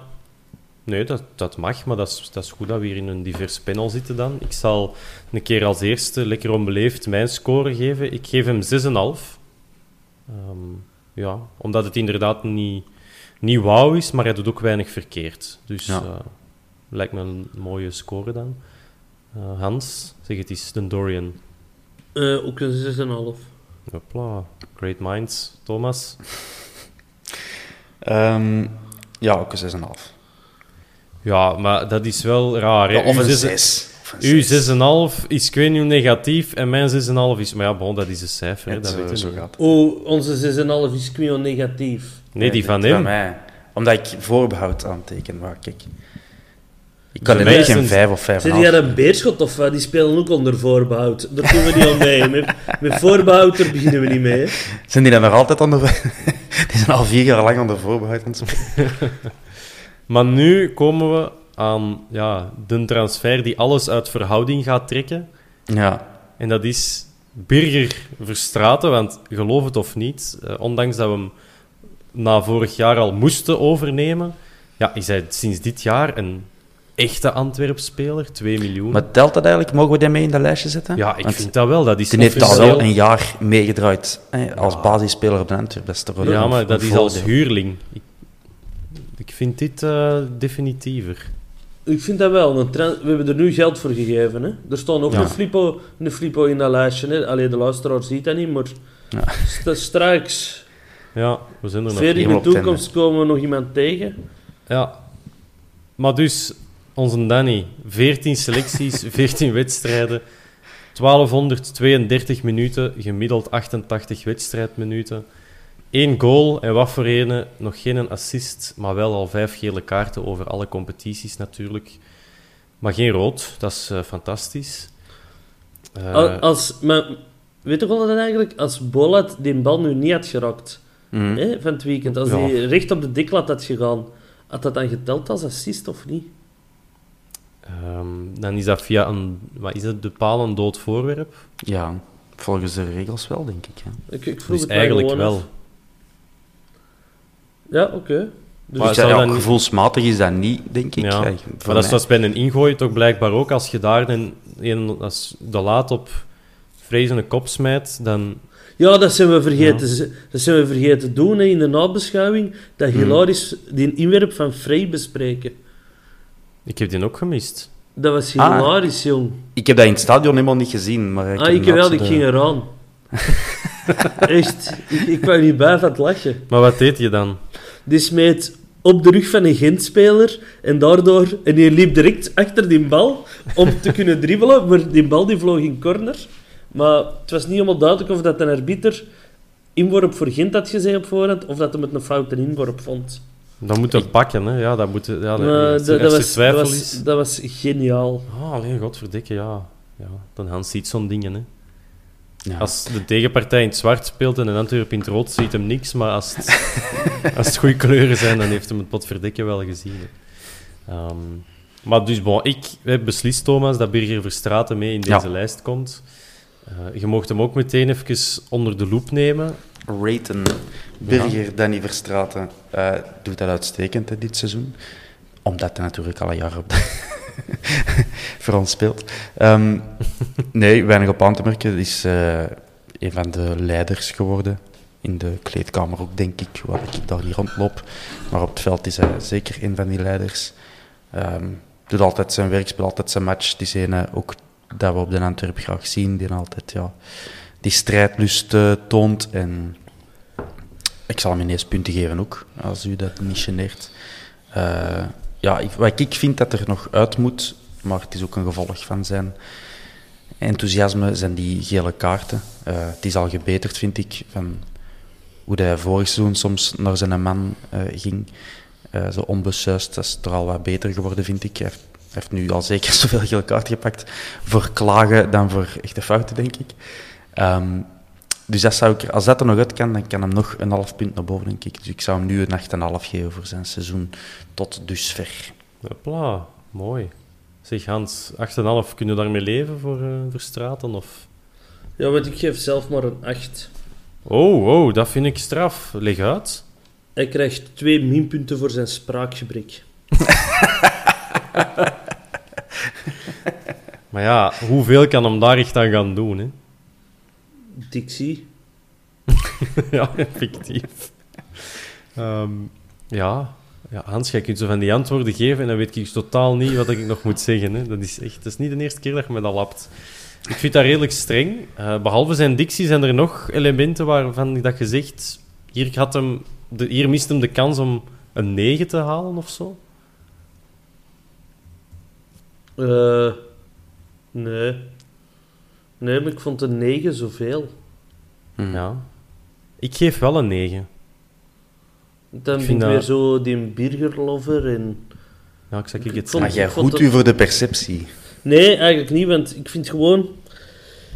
Nee, dat, dat mag, maar dat is, dat is goed dat we hier in een divers panel zitten dan. Ik zal een keer als eerste, lekker onbeleefd, mijn score geven. Ik geef hem 6,5. Ehm, ja, omdat het inderdaad niet, niet wauw is, maar hij doet ook weinig verkeerd. Dus Ja. eh, lijkt me een mooie score dan. Eh, Hans, zeg het eens, de Dorian. Eh, ook een 6,5. Hopla, great minds. Thomas? Ehm, ja, ook een 6,5. Ja, maar dat is wel raar. hè. Ja, of Uw een zes- 6. Uw 6,5 is ik weet niet hoe negatief en mijn 6,5 is... Maar ja, bon, dat is een cijfer, hè, dat zo, we zo gaat het. Oh, onze 6,5 is Quio negatief. Nee, die van Van hem. mij. Omdat ik voorbehoud aanteken. Maar kijk... Ik kan er is geen een- 5 of 5,5. Zit jij een beerschot of wat? Die spelen ook onder voorbehoud. Daar doen we niet aan mee. Met, met voorbehoud, daar beginnen we niet mee. hè. Zijn die dan nog altijd onder... die zijn al vier jaar lang onder voorbehoud aan. Maar nu komen we aan ja, de transfer die alles uit verhouding gaat trekken. Ja. En dat is Birger Verstraten, want geloof het of niet, eh, ondanks dat we hem na vorig jaar al moesten overnemen, ja, is hij sinds dit jaar een echte Antwerp-speler, 2 miljoen. Maar telt dat eigenlijk? Mogen we die mee in dat lijstje zetten? ja, ik Want vind dat wel. Dat is Die heeft al wel een jaar meegedraaid hè, als basisspeler op de Antwerp. Dat is toch wel Ja, maar dat is als huurling. Ik, ik vind dit eh, definitiever. Ik vind dat wel. Een we hebben er nu geld voor gegeven. Hè. Er staat ook Ja. een, flippo, een flippo in dat lijstje. Hè. Allee, de luisteraar ziet dat niet, maar Ja. st- straks, Ja, we zijn er nog. ver in de toekomst, komen we nog iemand tegen. Ja. Maar dus, onze Danny, 14 selecties, 14 wedstrijden, 1232 minuten, gemiddeld 88 wedstrijdminuten. Eén goal en wat voor ene, nog geen assist, maar wel al vijf gele kaarten over alle competities natuurlijk. Maar geen rood, dat is eh, fantastisch. Eh, Al- Als, maar, weet je wel dat eigenlijk? Als Bolat die bal nu niet had geraakt Mhm. hè, van het weekend, als Ja. hij recht op de diklat had gegaan, had dat dan geteld als assist of niet? Ehm, dan is dat via een, wat is het, de paal een dood voorwerp. Ja, volgens de regels wel, denk ik. Ja. Ik, ik vroeg Dus het eigenlijk wel. af. Ja, oké. Dus Maar zou ja, gevoelsmatig is dat niet, denk ik. Ja, Ja, maar dat is, mij. dat is bij een ingooi toch blijkbaar ook. Als je daar een, een als de laat op vrezende kop smijt, dan... Ja, dat zijn we vergeten, dat zijn we vergeten doen hè, in de nabeschouwing. Dat Hmm. hilarisch die inwerp van Frey bespreken. Ik heb die ook gemist. Dat was Ah. hilarisch, jong. Ik heb dat in het stadion helemaal niet gezien. Maar ik ah, heb ik wel, ik de- ging eraan. Echt, ik, ik kwam niet bij van het lachen. Maar wat deed je dan? Die smeet op de rug van een Gent-speler en daardoor... En die liep direct achter die bal om te kunnen dribbelen, maar die bal die vloog in corner. Maar het was niet helemaal duidelijk of dat een arbiter inworp voor Gent had gezegd op voorhand, of dat hij het een foute inworp vond. Dan moet je pakken, hè. Ja, dat moet... Ja, dat, dat, was, dat, was, dat geniaal. Ah, alleen godverdikke, ja. ja. Dan Hans ziet zo'n dingen, hè. Ja. Als de tegenpartij in het zwart speelt en een Antwerp in het rood, ziet hem niks. Maar als het, als het goede kleuren zijn, dan heeft hem het potverdikke wel gezien. hè. Ehm, Maar dus, bon, ik heb beslist, Thomas, dat Birger Verstraeten mee in deze Ja. lijst komt. Eh, je mocht hem ook meteen even onder de loep nemen. Raten. Birger Danny Verstraeten eh, doet dat uitstekend hè, dit seizoen. Omdat hij natuurlijk al een jaar op de voor ons speelt. Ehm, nee, weinig op aan te merken. Hij is eh, een van de leiders geworden. In de kleedkamer ook, denk ik, waar ik daar niet rondloop. Maar op het veld is hij zeker een van die leiders. Ehm doet altijd zijn werk, speelt altijd zijn match. Is een ook dat we op de Antwerp graag zien. Die altijd ja, die strijdlust eh, toont. En ik zal hem ineens punten geven ook, als u dat niet geneert. Eh, ja, wat ik vind dat er nog uit moet, maar het is ook een gevolg van zijn enthousiasme, zijn die gele kaarten. Eh, het is al gebeterd, vind ik, van hoe hij vorig seizoen soms naar zijn man ging. Zo onbesuist, dat is er al wat beter geworden, vind ik. Hij heeft nu al zeker zoveel gele kaarten gepakt voor klagen dan voor echte fouten, denk ik. Ehm, dus dat zou ik, als dat er nog uit kan, dan kan hem nog een half punt naar boven, denk ik. Dus ik zou hem nu een 8,5 geven voor zijn seizoen tot dusver. Hopla, mooi. Zeg Hans, 8,5, kunnen we daarmee leven voor eh Verstraten? Of... Ja, want ik geef zelf maar een 8. Oh, oh, dat vind ik straf. Leg uit. Hij krijgt twee minpunten voor zijn spraakgebrek. Maar ja, hoeveel kan hem daar echt aan gaan doen? Hè? Dictie. ja, effectief. Ehm, ja. ja, Hans, jij kunt zo van die antwoorden geven en dan weet ik totaal niet wat ik nog moet zeggen. Hè. Dat is echt, dat is niet de eerste keer dat je me dat lapt. Ik vind dat redelijk streng. Eh, behalve zijn dictie zijn er nog elementen waarvan dat je zegt... Hier, had hem de, hier mist hem de kans om een 9 te halen of zo. Eh, nee. Nee, maar ik vond een 9 zoveel. Ja. Ik geef wel een 9. Dan Ik vind ik dat- weer zo die burgerlover en... Ja, ik zeg ik het vond- Maar jij goed dat- u voor de perceptie. Nee, eigenlijk niet, want ik vind gewoon...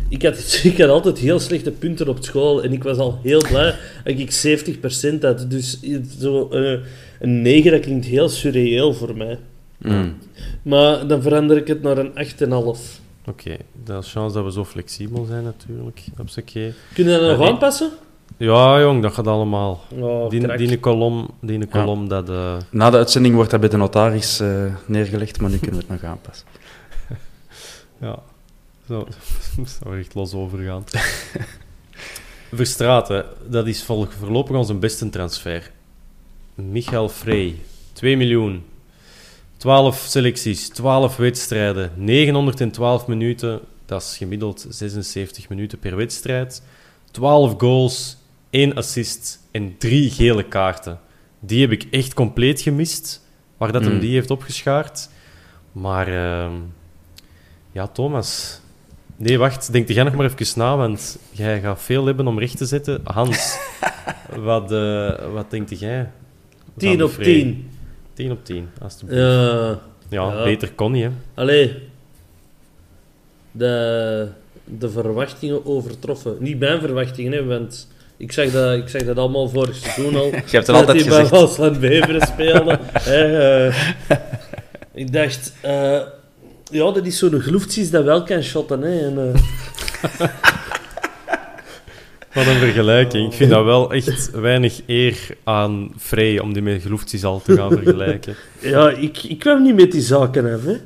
Ik had, ik had altijd heel slechte punten op school en ik was al heel blij dat ik 70% had. Dus zo, eh, een 9, dat klinkt heel surreëel voor mij. Mm. Maar dan verander ik het naar een 8,5. Oké, dat is chance dat we zo flexibel zijn natuurlijk. Hupsakee. Kun je dat nog aanpassen? Ja, jong, dat gaat allemaal. Oh, die, kolom, die kolom dat... eh, Na de uitzending wordt dat bij de notaris eh, neergelegd, maar nu kunnen we het nog aanpassen. Ja, zo, zou echt los over gaan. Verstraten, dat is voorlopig onze beste transfer. Michael Frey, 2 miljoen. 12 selecties, 12 wedstrijden, 912 minuten. Dat is gemiddeld 76 minuten per wedstrijd. 12 goals, 1 assist en 3 gele kaarten. Die heb ik echt compleet gemist, waar dat hem Mm. die heeft opgeschaard. Maar ehm, ja, Thomas. Nee, wacht. Denk jij nog maar even na, want jij gaat veel hebben om recht te zetten. Hans, wat, eh wat denkt jij? 10 van op Frey? 10. 10 op 10, alsjeblieft. Ja. ja, ja. beter kon niet, hè. Allee. De, de verwachtingen overtroffen. Niet mijn verwachtingen, hè, want ik zag dat, ik zag dat allemaal vorig seizoen al. Je hebt het dat altijd die bij gezegd. Waasland Beveren speelde. eh. ik dacht, eh, ja, dat is zo'n gloeftsies dat wel kan shotten. Hè, en, eh, Wat een vergelijking. Ik vind dat wel echt weinig eer aan Frey om die met Gloefties al te gaan vergelijken. ja, ik, ik kwam niet met die zaken af. Hè.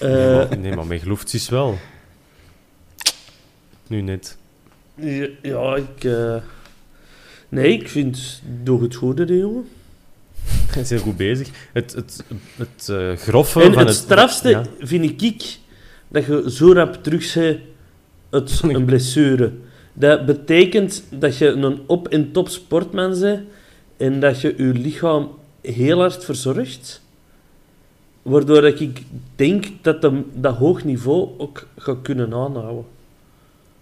Nee, Eh, maar, nee, maar met Gloefties wel. Nu net. ja, ja, ik... eh, nee, ik vind... Doe het goede, de jongen. Hij is heel goed bezig. Het, het, het eh, groffe En van het strafste ja. vind ik dat je zo rap terug bent uit een blessure. Dat betekent dat je een op- en top sportman bent en dat je je lichaam heel hard verzorgt. Waardoor dat ik denk dat de, dat hoog niveau ook gaat kunnen aanhouden.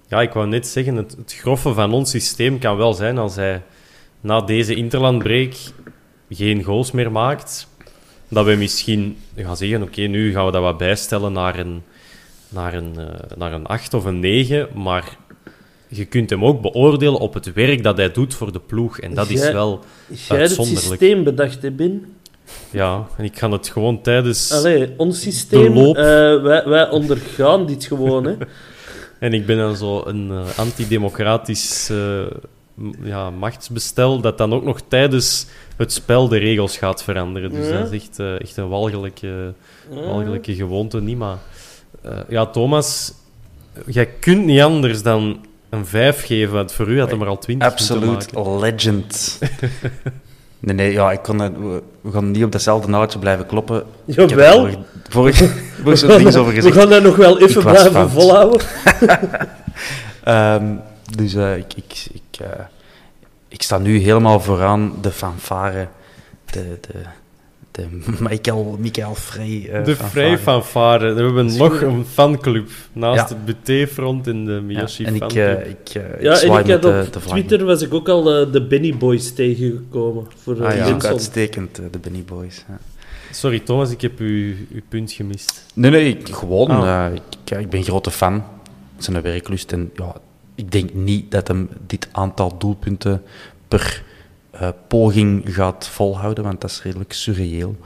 Ja, ik wou net zeggen, het, het groffe van ons systeem kan wel zijn als hij na deze interlandbreak geen goals meer maakt. Dat we misschien gaan zeggen, oké, nu gaan we dat wat bijstellen naar een, naar, een, eh, naar een 8 of een 9. Maar je kunt hem ook beoordelen op het werk dat hij doet voor de ploeg. En dat is wel Jij het uitzonderlijk. systeem bedacht, hè, Ben? Ja, en ik ga het gewoon tijdens... Allee, ons systeem, eh, wij, wij ondergaan dit gewoon, hè. En ik ben dan zo een eh, antidemocratisch eh, ja, machtsbestel dat dan ook nog tijdens het spel de regels gaat veranderen. Dus Ja. dat is echt, echt een walgelijke, walgelijke gewoonte, niet maar... ja, Thomas, jij kunt niet anders dan een 5 geven, want voor u had hij maar al 20 moeten Absoluut legend. nee, nee, ja, ik kon, het- we, we gaan niet op datzelfde naaldje blijven kloppen. Ik heb er Jawel. Vorig, vorig gaan, over we gaan dat nog wel even Ik blijven fout. volhouden. Ehm, dus eh, ik, ik, ik, eh, ik sta nu helemaal vooraan de fanfare, de, de, de Michael, Michael Frey eh, De fanfare. We hebben nog een fanclub naast Ja. het buté-front in de Ja, Miyoshi en ik, fanclub. eh, ik, eh, ik Ja, en ik had de, op de. Twitter was ik ook al de Benny Boys tegengekomen. Voor Ah ja, ook uitstekend, de Benny Boys. Ja. Sorry Thomas, ik heb uw, uw punt gemist. Nee, nee, ik, gewoon. Ah. ik, ja, ik ben grote fan. Zijn werklust. En ja, ik denk niet dat hem dit aantal doelpunten per eh, poging gaat volhouden, want dat is redelijk surreëel.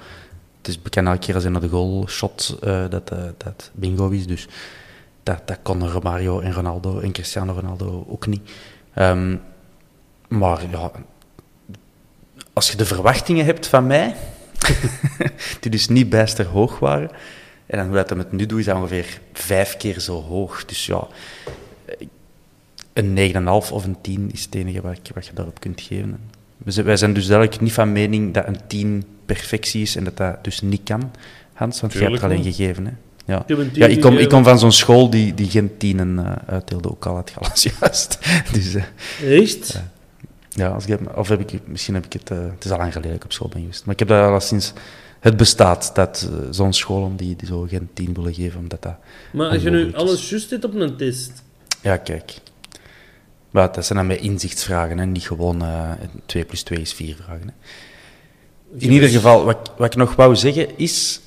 Het is bekend elke keer als hij naar de goal shot eh, dat, eh, dat bingo is. Dus dat, dat kon Romario en Ronaldo en Cristiano Ronaldo ook niet. Ehm, maar ja, als je de verwachtingen hebt van mij, die dus niet bijster hoog waren, en dan hoe dat hij het nu doet, is dat ongeveer vijf keer zo hoog. Dus ja, een 9,5 of een 10 is het enige wat je daarop kunt geven. Wij zijn dus eigenlijk niet van mening dat een 10 perfectie is en dat dat dus niet kan, Hans, want je hebt er alleen gegeven. Hè? Ja. Ik Ja, ik kom, ik kom van zo'n school die, die geen tienen eh uitdeelde, ook al had alles juist. Dus eh, Echt? ja, als ik heb, of heb ik, misschien heb ik het, eh, het is al lang geleden dat ik op school ben geweest, maar ik heb dat al sinds het bestaat, dat zo'n scholen die, die zo geen tien willen geven, omdat dat... Maar als je nu alles juist hebt op een test... Ja, kijk. Maar dat zijn dan met inzichtsvragen, hè, niet gewoon eh 2 plus 2 is 4 vragen. Hè. In ieder geval, wat, wat ik nog wou zeggen is,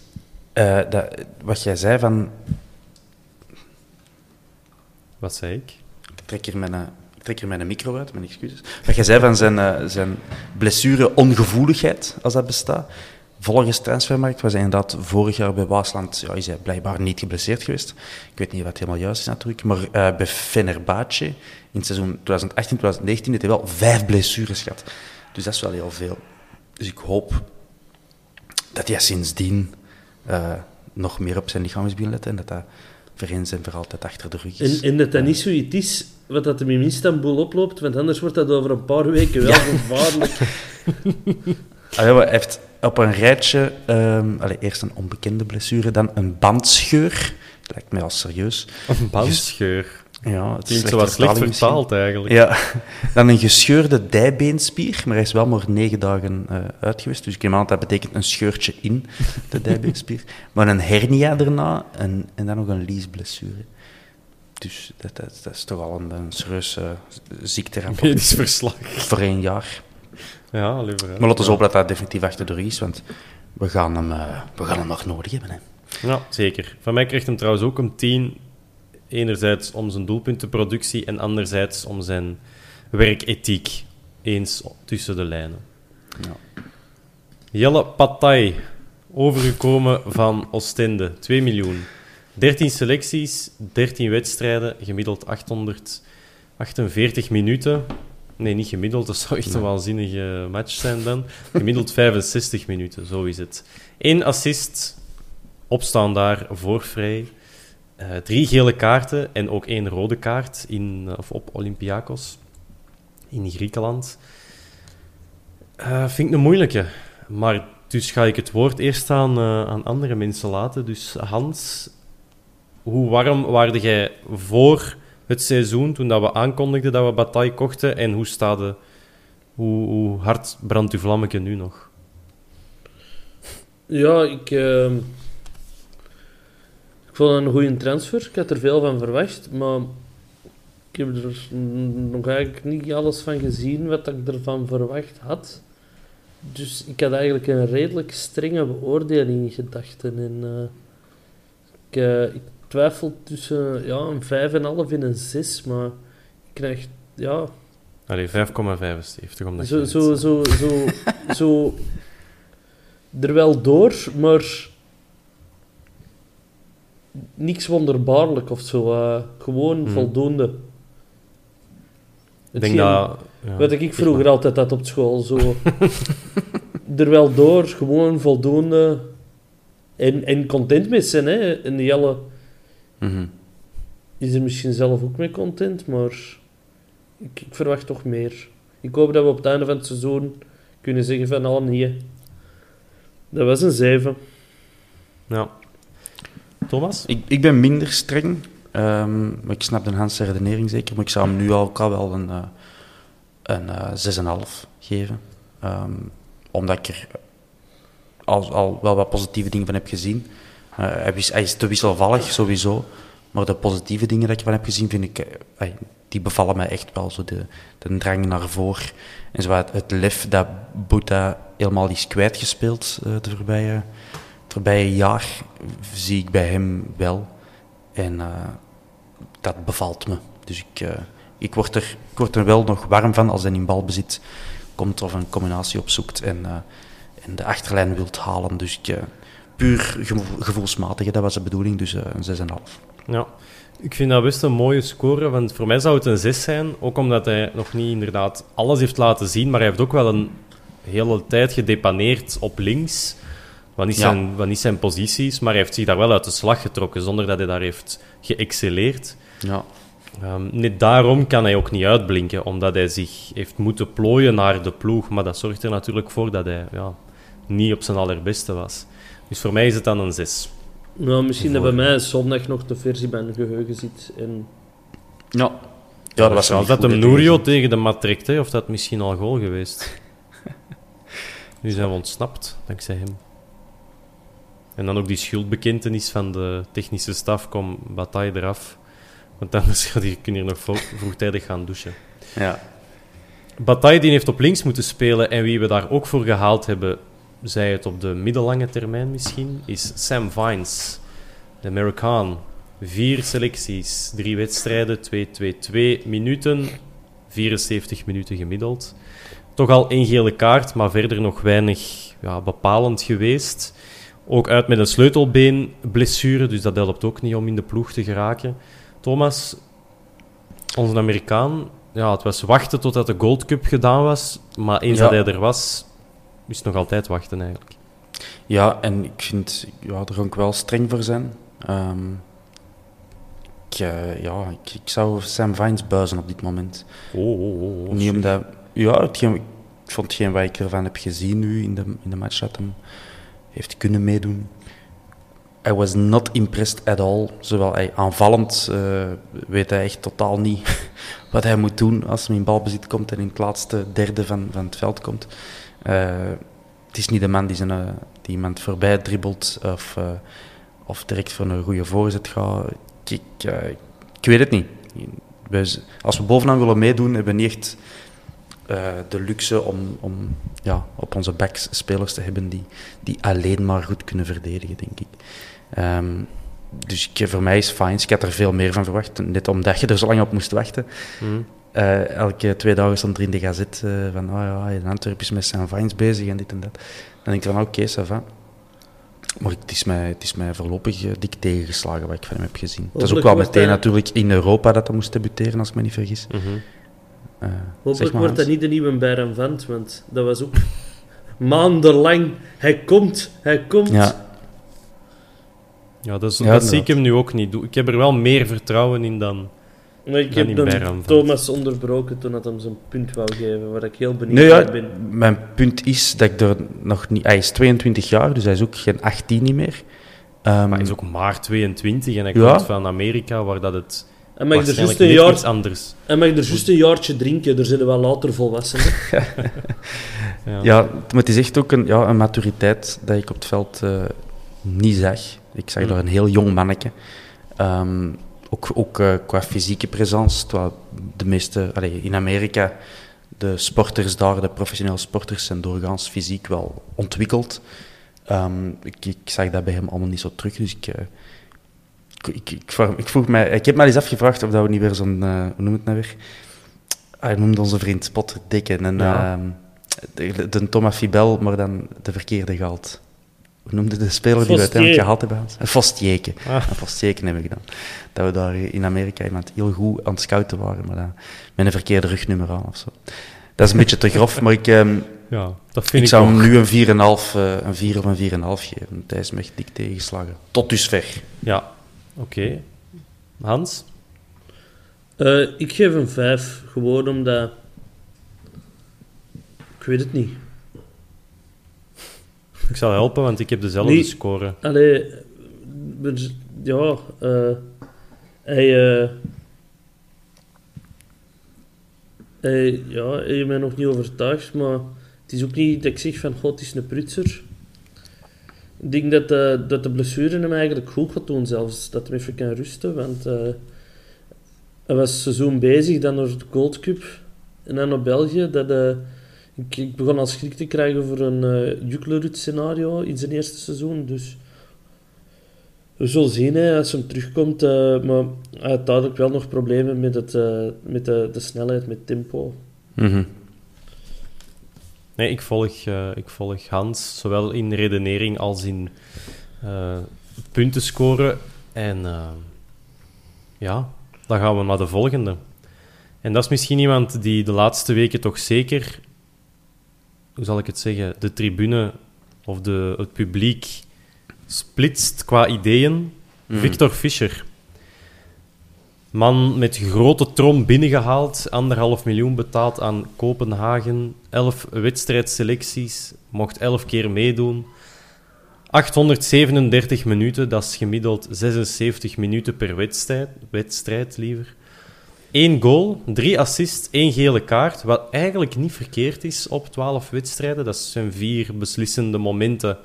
eh, dat, wat jij zei van, Wat zei ik? Ik trek hier mijn, eh, ik trek hier mijn micro uit, mijn excuses. Wat jij zei van zijn, zijn blessure-ongevoeligheid, als dat bestaat. Volgens Transfermarkt was hij inderdaad vorig jaar bij Waasland, ja, is hij blijkbaar niet geblesseerd geweest. Ik weet niet wat helemaal juist is natuurlijk, maar eh, bij Fenerbahce in het seizoen 2018-2019 heeft hij wel vijf blessures gehad. Dus dat is wel heel veel. Dus ik hoop dat hij sindsdien eh, nog meer op zijn lichaam is beginnen letten en dat dat voor eens en voor altijd achter de rug is. En, en dat dat niet zoiets is wat dat hem in Istanbul oploopt, want anders wordt dat over een paar weken wel gevaarlijk. Ah, ja, maar hij heeft op een rijtje ehm, allee, eerst een onbekende blessure, dan een bandscheur. Lijkt mij al serieus. Een bandscheur. Ja, het is Klinkt zo wat slecht vertaald eigenlijk. Ja, dan een gescheurde dijbeenspier, maar hij is wel maar negen dagen uit geweest. Dus ik neem aan dat dat betekent een scheurtje in de dijbeenspier. Maar een hernia daarna en, en dan nog een liesblessure. Dus dat, dat, dat is toch al een, een serieus uh, ziekterapport Medisch verslag. voor één jaar. Ja. Maar laten we hopen dat dat definitief achter de rug is, want we gaan hem, eh, we gaan hem nog nodig hebben. Hè. Ja, zeker. Van mij krijgt hem trouwens ook een 10. Enerzijds om zijn doelpuntenproductie en anderzijds om zijn werkethiek. Eens tussen de lijnen. Ja. Jelle Patay, overgekomen van Oostende, 2 miljoen. 13 selecties, 13 wedstrijden, gemiddeld 848 minuten. Nee, niet gemiddeld, dat zou echt een waanzinnige match zijn dan. Gemiddeld 65 minuten, zo is het. Eén assist, opstaan daar voor vrij. Uh, drie gele kaarten en ook één rode kaart in, of op Olympiakos in Griekenland. Uh, vind ik een moeilijke. Maar dus ga ik het woord eerst aan, uh, aan andere mensen laten. Dus Hans, hoe warm waarde jij voor het seizoen, toen dat we aankondigden dat we Bataille kochten, en hoe, staat de, hoe, hard brandt uw vlammetje nu nog? Ja, ik, uh, ik vond het een goede transfer. Ik had er veel van verwacht, maar ik heb er nog eigenlijk niet alles van gezien wat ik ervan verwacht had. Dus ik had eigenlijk een redelijk strenge beoordeling in gedachten. En, uh, ik, ik, twijfel tussen ja, een 5,5 en een 6, maar ik krijg, ja... Allee, 5,75, omdat zo, zo, zo, zo, zo... er wel door, maar niks wonderbaarlijk of zo. eh, gewoon Mhm. voldoende. Ik denk dat... Ja. Wat ik vroeger altijd had op school, zo. er wel door, gewoon voldoende. En, en content mee zijn, hè. En Mhm. is er misschien zelf ook mee content, maar ik, ik verwacht toch meer. Ik hoop dat we op het einde van het seizoen kunnen zeggen van, oh nee. Dat was een 7. Ja. Thomas? Ik, ik ben minder streng. ehm, maar ik snap de Hans redenering zeker. Maar ik zou hem nu al, al wel een, eh, een eh 6,5 geven. Ehm, omdat ik er al, al wel wat positieve dingen van heb gezien. Eh, hij, is, te wisselvallig, sowieso. Maar de positieve dingen dat ik van heb gezien, vind ik, eh, die bevallen mij echt wel. Zo de, de drang naar voren. En zo het, het lef dat Boeta helemaal is kwijtgespeeld uh, de voorbije, het voorbije jaar, zie ik bij hem wel. En dat bevalt me. Dus ik, ik, word er, ik word er wel nog warm van als hij in balbezit komt of een combinatie opzoekt en, de achterlijn wilt halen. Dus puur gevo gevoelsmatig, dat was de bedoeling, dus een 6,5. Ja, ik vind dat best een mooie score, want voor mij zou het een 6 zijn, ook omdat hij nog niet inderdaad alles heeft laten zien, maar hij heeft ook wel een hele tijd gedepaneerd op links, wat niet, Ja. zijn, wat niet zijn positie is, maar hij heeft zich daar wel uit de slag getrokken, zonder dat hij daar heeft geëxceleerd. Ja. Um, net daarom kan hij ook niet uitblinken, omdat hij zich heeft moeten plooien naar de ploeg, maar dat zorgt er natuurlijk voor dat hij ja, niet op zijn allerbeste was. Dus voor mij is het dan een 6. Nou, misschien dat bij mij zondag nog de versie bij mijn geheugen zit. En... Ja. Ja, dat was Als dat hem Nourio tegen de mat trekt, hè, of dat misschien al goal geweest. nu zijn we ontsnapt, dankzij hem. En dan ook die schuldbekentenis van de technische staf, kom Bataille eraf. Want anders kun je hier nog vroegtijdig gaan douchen. Ja. Bataille die heeft op links moeten spelen en wie we daar ook voor gehaald hebben, zij het op de middellange termijn misschien, is Sam Vines, de Amerikaan. Vier selecties, drie wedstrijden, 2-2-2 minuten, 74 minuten gemiddeld. Toch al één gele kaart, maar verder nog weinig ja, bepalend geweest. Ook uit met een sleutelbeenblessure, dus dat helpt ook niet om in de ploeg te geraken. Thomas, onze Amerikaan, ja, het was wachten totdat de Gold Cup gedaan was, maar eens Ja. dat hij er was, is het nog altijd wachten eigenlijk. Ja, en ik vind, ja, daar ga ik wel streng voor zijn. Ehm, ik, eh, ja, ik, ik zou Sam Vines buizen op dit moment. Oh, oh, oh, oh, Niet omdat, ja, hetgeen, ik vond hetgeen wat ik ervan heb gezien nu in de, in de match dat hem heeft kunnen meedoen. I was not impressed at all. Zowel hij aanvallend eh, weet hij echt totaal niet wat hij moet doen als hij in balbezit komt en in het laatste derde van, van het veld komt. Eh, het is niet de man die, zijn, eh, die iemand voorbij dribbelt of, eh, of direct voor een goede voorzet gaat. Ik, ik, weet het niet. Als we bovenaan willen meedoen, hebben we niet echt de luxe om, om ja, op onze backs spelers te hebben die, die alleen maar goed kunnen verdedigen, denk ik. Ehm, dus ik, voor mij is Fines. Ik had er veel meer van verwacht, net omdat je er zo lang op moest wachten. Mhm. Eh, elke twee dagen stond er in de gazet eh, van, oh ja, in Antwerpen is met zijn Vines bezig en dit en dat. Dan denk ik van, oké, ça va. Maar het is, mij, het is mij voorlopig eh, dik tegengeslagen wat ik van hem heb gezien. Het is ook Hopelijk wel meteen hij- natuurlijk in Europa dat hij moest debuteren, als ik me niet vergis. Eh, zeg Hopelijk maar, wordt dat niet de nieuwe Bayern Vent, want dat was ook maandenlang. Hij komt, hij komt. Ja, Ja, dat, is, Ja, dat zie ik hem nu ook niet doen. Ik heb er wel meer vertrouwen in dan... Maar ik heb dan. Thomas onderbroken toen dat hem zijn punt wou geven, waar ik heel benieuwd Nee, ja, ben. mijn punt is dat ik er nog niet... Hij is 22 jaar, dus hij is ook geen 18 niet meer. Ehm, Maar hij is ook maar 22 en hij Ja. komt van Amerika, waar dat het Hij mag er waarschijnlijk juist een, net jaar, iets anders... hij mag er juist een jaartje drinken, er zitten wel later volwassen. hè. Ja. Ja, maar het is echt ook een, ja, een maturiteit dat ik op het veld eh, niet zag. Ik zag Mm. daar een heel jong manneke. Ehm, ook ook eh, qua fysieke presence. Terwijl de meeste, allee, in Amerika, de sporters daar, de professionele sporters, zijn doorgaans fysiek wel ontwikkeld. Ehm, ik, ik zag dat bij hem allemaal niet zo terug. Dus ik, eh, ik, ik, vroeg- ik vroeg mij, ik heb me eens afgevraagd of dat we niet weer zo'n, eh, hoe noem het nou weer? Hij noemde onze vriend Potter Dikken. En, Ja. ehm, de, de Thomas Fibel, maar dan de verkeerde gehaald. Hoe noemde de speler die we uiteindelijk gehaald hebben? Fostieke. Ah. Een Fostieke heb ik dan. Dat we daar in Amerika iemand heel goed aan het scouten waren, maar dan met een verkeerde rugnummer aan of zo. Dat is een beetje te grof, maar ik, ehm, Ja, dat vind ik ik, zou hem nu een 4,5 eh, een 4 of een 4,5 geven. Hij is me echt dik tegengeslagen. Tot dusver. Ja, oké. Hans? Eh, ik geef een 5, gewoon omdat. Ik weet het niet. Ik zal helpen, want ik heb dezelfde Nee. score. Allee, ja, eh, hij, eh, hij, ja, hij heeft mij nog niet overtuigd, maar het is ook niet dat ik zeg van, god, het is een prutser. Ik denk dat de, dat de blessure hem eigenlijk goed gaat doen zelfs, dat hij even kan rusten, want eh, hij was seizoen bezig, dan naar de Gold Cup en dan naar België. Dat, eh, ik, begon al schrik te krijgen voor een eh Juklerud scenario in zijn eerste seizoen, dus we zullen zien hè, als hij terugkomt, eh, maar duidelijk wel nog problemen met, het, eh, met de, de snelheid, met tempo. Mhm. Nee, ik volg, ik volg Hans, zowel in redenering als in punten scoren. En ja, dan gaan we naar de volgende. En dat is misschien iemand die de laatste weken toch zeker, hoe zal ik het zeggen, de tribune of de, het publiek splitst qua ideeën. Victor Fischer. Man met grote trom binnengehaald, anderhalf miljoen betaald aan Kopenhagen, elf wedstrijdselecties, mocht elf keer meedoen. 837 minuten, dat is gemiddeld 76 minuten per wedstrijd, wedstrijd liever. Eén goal, drie assists, één gele kaart, wat eigenlijk niet verkeerd is op 12 wedstrijden. Dat zijn vier beslissende momenten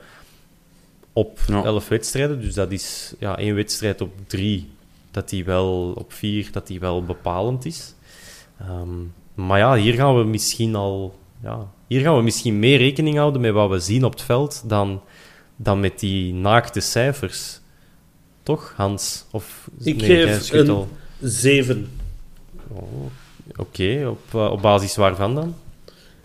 op Ja. 11 wedstrijden. Dus dat is ja, één wedstrijd op drie, dat die wel op vier, dat die wel bepalend is. Ehm, maar ja, hier gaan we misschien al. Ja, hier gaan we misschien meer rekening houden met wat we zien op het veld dan, dan met die naakte cijfers. Toch, Hans? Of, Ik nee, geef een- al. 7. Oh, Oké, op, eh, op basis waarvan dan?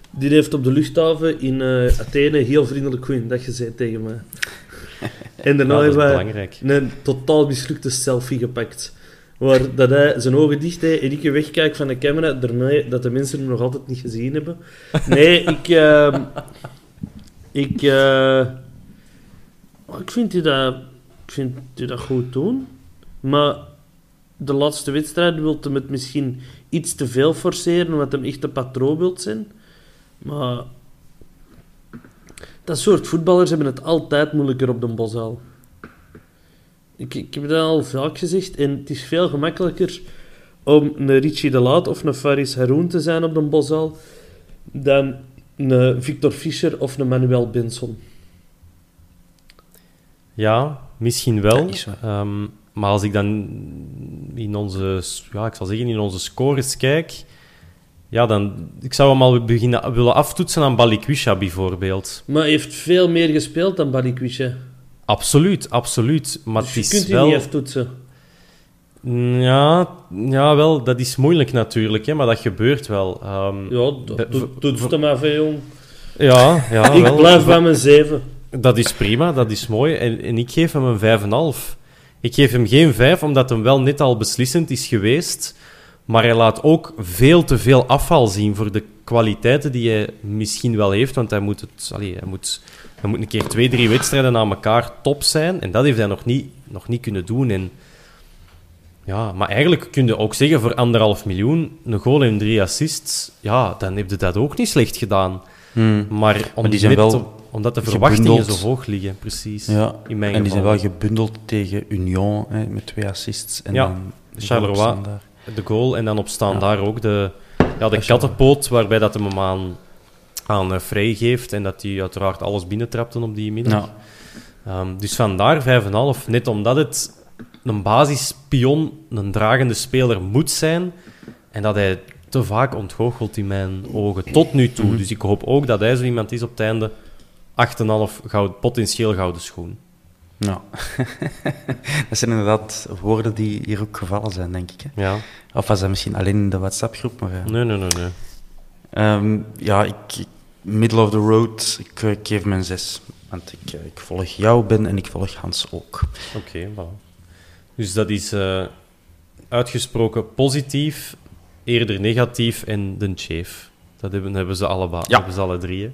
Die heeft op de luchthaven in eh, Athene heel vriendelijk goeiedag gezegd tegen mij. En daarna dat is hebben wij een totaal mislukte selfie gepakt. Waar dat hij zijn ogen dicht heeft en ik wegkijk van de camera, daarmee dat de mensen hem nog altijd niet gezien hebben. Nee, ik... ehm, ik... eh, oh, ik vind die dat... Ik vind die dat goed doen. Maar de laatste wedstrijd wil hem het misschien iets te veel forceren, omdat hem echt een patroon wilt zijn. Maar... Dat soort voetballers hebben het altijd moeilijker op de Bosuil. Ik, ik heb dat al vaak gezegd. En het is veel gemakkelijker om een Richie de Laat of een Faris Haroun te zijn op de Bosuil dan een Victor Fischer of een Manuel Benson. Ja, misschien wel. Dat is waar. Ehm, maar als ik dan in onze, ja, ik zal zeggen, in onze scores kijk, ja, dan, ik zou hem al beginnen willen aftoetsen aan Balikwisha bijvoorbeeld. Maar hij heeft veel meer gespeeld dan Balikwisha. Absoluut, absoluut. Maar Dus het je is kunt wel... niet aftoetsen. Ja, ja, wel, dat is moeilijk natuurlijk, hè, maar dat gebeurt wel. Ehm, Ja, dat doet- doet het maar veel, jong. ja, ja, ik wel. blijf bij mijn 7. Dat is prima, dat is mooi. En, en ik geef hem een 5,5. Ik geef hem geen 5, omdat hem wel net al beslissend is geweest. Maar hij laat ook veel te veel afval zien voor de kwaliteiten die hij misschien wel heeft. Want hij moet, het, allee, hij moet, hij moet een keer twee, drie wedstrijden aan elkaar top zijn. En dat heeft hij nog niet, nog niet kunnen doen. En, ja, maar eigenlijk kun je ook zeggen, voor anderhalf miljoen, een goal en drie assists, ja, dan heb je dat ook niet slecht gedaan. Hmm. Maar, om, die zijn wel om- omdat de verwachtingen gebundeld. zo hoog liggen, precies. Ja, in mijn en die zijn wel gebundeld tegen Union hè, met twee assists. En Ja, dan Charleroi. De goal en dan op staan Ja. daar ook de, ja, de kattenpoot, waarbij dat hem aan, aan eh, Frey geeft en dat hij uiteraard alles binnentrapte op die midden. Ja. Ehm, dus vandaar 5,5. Net omdat het een basispion, een dragende speler moet zijn en dat hij te vaak ontgoochelt in mijn ogen, tot nu toe. Dus ik hoop ook dat hij zo iemand is op het einde 8,5 goud, potentieel gouden schoen. Ja. dat zijn inderdaad woorden die hier ook gevallen zijn, denk ik. Hè. Ja, Of was dat misschien alleen in de WhatsApp-groep? Maar, ja. nee, nee, nee. nee. Ehm, ja, ik, middle of the road. Ik, eh, ik geef hem een 6. Want ik, eh, ik volg jou, Ben, en ik volg Hans ook. Oké, voilà. Dus dat is eh, uitgesproken positief, eerder negatief en de chief. Dat hebben, hebben ze allebei, Ja. hebben ze alle drie. hè.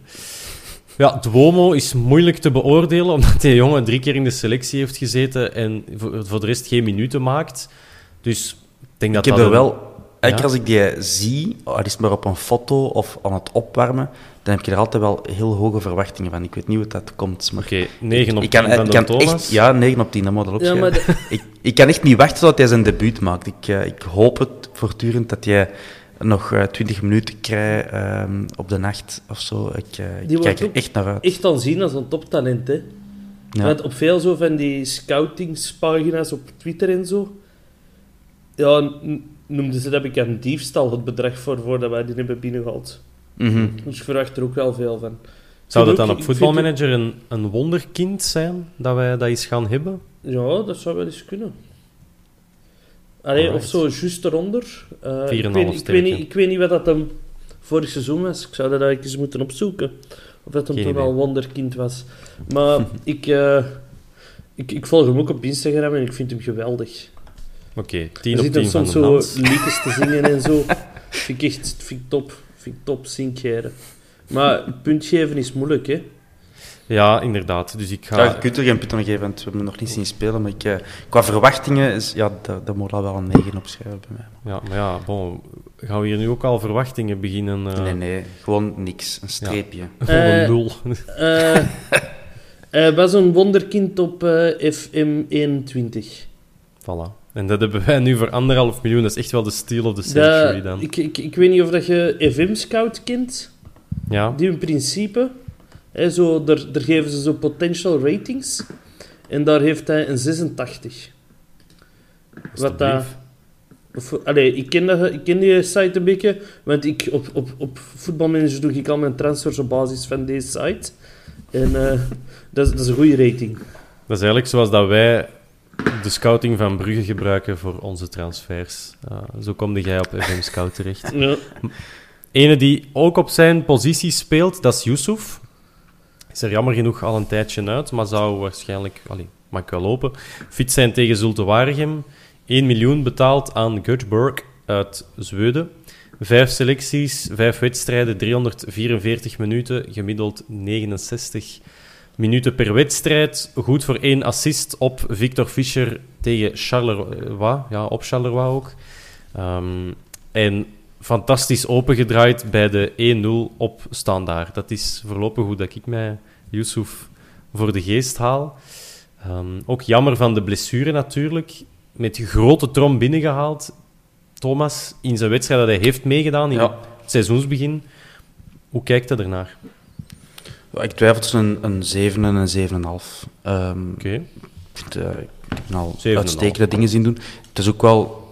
Ja, Duomo is moeilijk te beoordelen, omdat die jongen drie keer in de selectie heeft gezeten en voor, voor de rest geen minuten maakt. Dus ik denk dat ik heb dat er wel... Ja? als ik die zie, al is het maar op een foto of aan het opwarmen, dan heb je er altijd wel heel hoge verwachtingen van. Ik weet niet hoe dat komt, maar... Oké, 9 op ik kan, 10 van ik kan Thomas. echt, ja, 9 op 10, dat moet erop Ja, schrijven. maar de- ik, ik kan echt niet wachten tot hij zijn debuut maakt. Ik, eh, ik hoop het voortdurend dat jij nog eh 20 minuten krijgt ehm, op de nacht of zo. Ik, eh, ik kijk er ook echt naar uit. echt aanzien als een toptalent, hè. Ja. Want op veel zo van die scoutingspagina's op Twitter en zo, ja, noemden ze dat ik een diefstal het bedrag voor voordat wij die hebben binnengehaald. Mhm. Dus ik verwacht er ook wel veel van. Zou dat dan op voetbalmanager een, een wonderkind zijn, dat wij dat eens gaan hebben? Ja, dat zou wel eens kunnen. Allee, of zo, juist eronder. Eh, ik, 4,5 weet, ik, weet niet, ik weet niet wat dat hem vorig seizoen was. Ik zou dat eigenlijk eens moeten opzoeken. Of dat hem Geen toen idee. al wonderkind was. Maar ik, eh, ik, ik volg hem ook op Instagram en ik vind hem geweldig. Oké, 10 Je op ziet hem 10 van soms zo liedjes te zingen en zo. Vind ik echt vind ik top. Vind ik top zinkeren. Maar puntgeven is moeilijk, hè. Ja, inderdaad. Dus ik ga... Ja, je kunt er geen punten aan geven, want we hebben hem nog niet zien spelen. Maar ik, eh, qua verwachtingen, is, ja, daar, daar moet al wel een 9 op schrijven bij mij. Ja, maar ja, bon, gaan we hier nu ook al verwachtingen beginnen? eh, Nee, nee, gewoon niks. Een streepje. Voor een Eh, nul. Eh, Hij was een wonderkind op eh, FM21. voilà. En dat hebben wij nu voor anderhalf miljoen. Dat is echt wel de steal of the century dan. ik, ik, ik weet niet of dat je FM Scout kent. Ja, Die in principe, hè, zo, daar, daar geven ze zo potential ratings. En daar heeft hij een 86. Wat dat... Of, allee, ik ken, dat, ik ken die site een beetje, want ik, op, op, op voetbalmanager doe ik al mijn transfers op basis van deze site. En eh, dat, is, dat is een goede rating. Dat is eigenlijk zoals dat wij de scouting van Brugge gebruiken voor onze transfers. Eh, zo komde jij op FM Scout terecht. Ja. Ene die ook op zijn positie speelt, dat is Yusuf. Is er jammer genoeg al een tijdje uit, maar zou waarschijnlijk, allee, mag ik wel lopen, fit zijn tegen Zulte Waregem. 1 miljoen betaald aan Göteborg uit Zweden. Vijf selecties, vijf wedstrijden, 344 minuten, gemiddeld 69 minuten per wedstrijd. Goed voor één assist op Victor Fischer tegen Charleroi. Ja, op Charleroi ook. Ehm, en fantastisch opengedraaid bij de 1-0 op standaard. Dat is voorlopig hoe dat ik mij Yusuf voor de geest haal. Ehm, ook jammer van de blessure natuurlijk. Met grote trom binnengehaald. Thomas, in zijn wedstrijd dat hij heeft meegedaan in Ja. het seizoensbegin. Hoe kijkt hij ernaar? Ik twijfel tussen een, een 7 en een 7,5. Ehm Oké. eh, ik heb al 7,5. uitstekende dingen zien doen. Het is ook wel,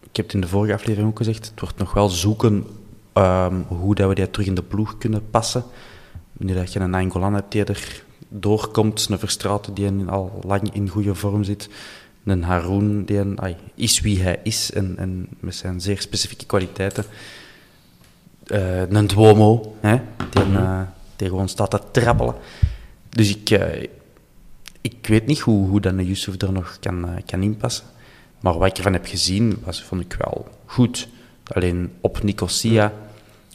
ik heb het in de vorige aflevering ook gezegd, het wordt nog wel zoeken ehm, hoe dat we die terug in de ploeg kunnen passen. Nu dat je een Angolan hebt die er doorkomt, een Verstraeten die al lang in goede vorm zit, een Haroon die een, is wie hij is en, en met zijn zeer specifieke kwaliteiten. Eh, een Duomo, hè, die, een, eh, die gewoon staat te trappelen. Dus ik, eh, ik weet niet hoe, hoe dan Yusuf er nog kan, eh, kan inpassen. Maar wat ik ervan heb gezien, was, vond ik wel goed. Alleen op Nicosia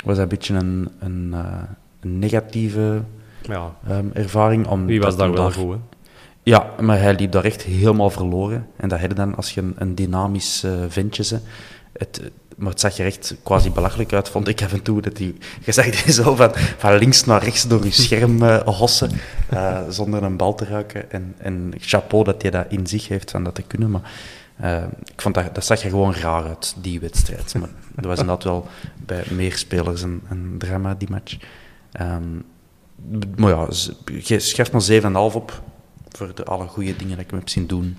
was dat een beetje een, een, eh, een negatieve Ja, ehm, ervaring. Omdat wie was daar wel goed? Ja, maar hij liep daar echt helemaal verloren. En dat heb je dan als je een, een dynamisch ventje bent. Het, maar het zag er echt quasi belachelijk uit, vond ik af en toe. Dat die, je zag die zo van, van links naar rechts door je scherm eh, hossen, eh, zonder een bal te raken. En, en chapeau dat hij dat in zich heeft van dat te kunnen. Maar eh, ik vond dat, dat zag er gewoon raar uit, die wedstrijd. Maar er was inderdaad wel bij meer spelers een, een drama, die match. Ehm, maar ja, z- ge- schrijf maar 7,5 op voor de alle goede dingen dat ik hem heb zien doen.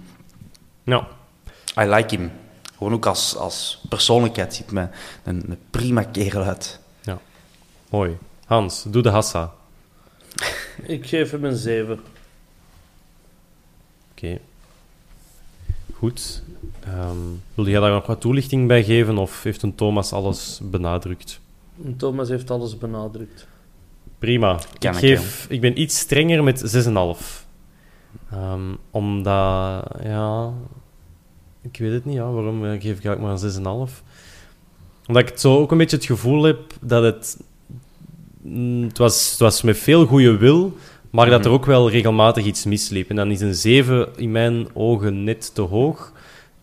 Ja, I like him. Gewoon ook als, als persoonlijkheid ziet mij een, een prima kerel uit. ja. Mooi. Hans, doe de hassa. Ik geef hem een 7. Oké. Goed. Ehm, wil jij daar nog wat toelichting bij geven of heeft een Thomas alles benadrukt? Thomas heeft alles benadrukt. Prima. Kan ik, ik, geef, ik ben iets strenger met 6,5. Ehm, omdat, ja... Ik weet het niet, ja. Waarom geef ik eigenlijk maar een 6,5? Omdat ik het zo ook een beetje het gevoel heb dat het... mm, Het was, het was met veel goede wil, maar dat er ook wel regelmatig iets misliep. En dan is een 7 in mijn ogen net te hoog.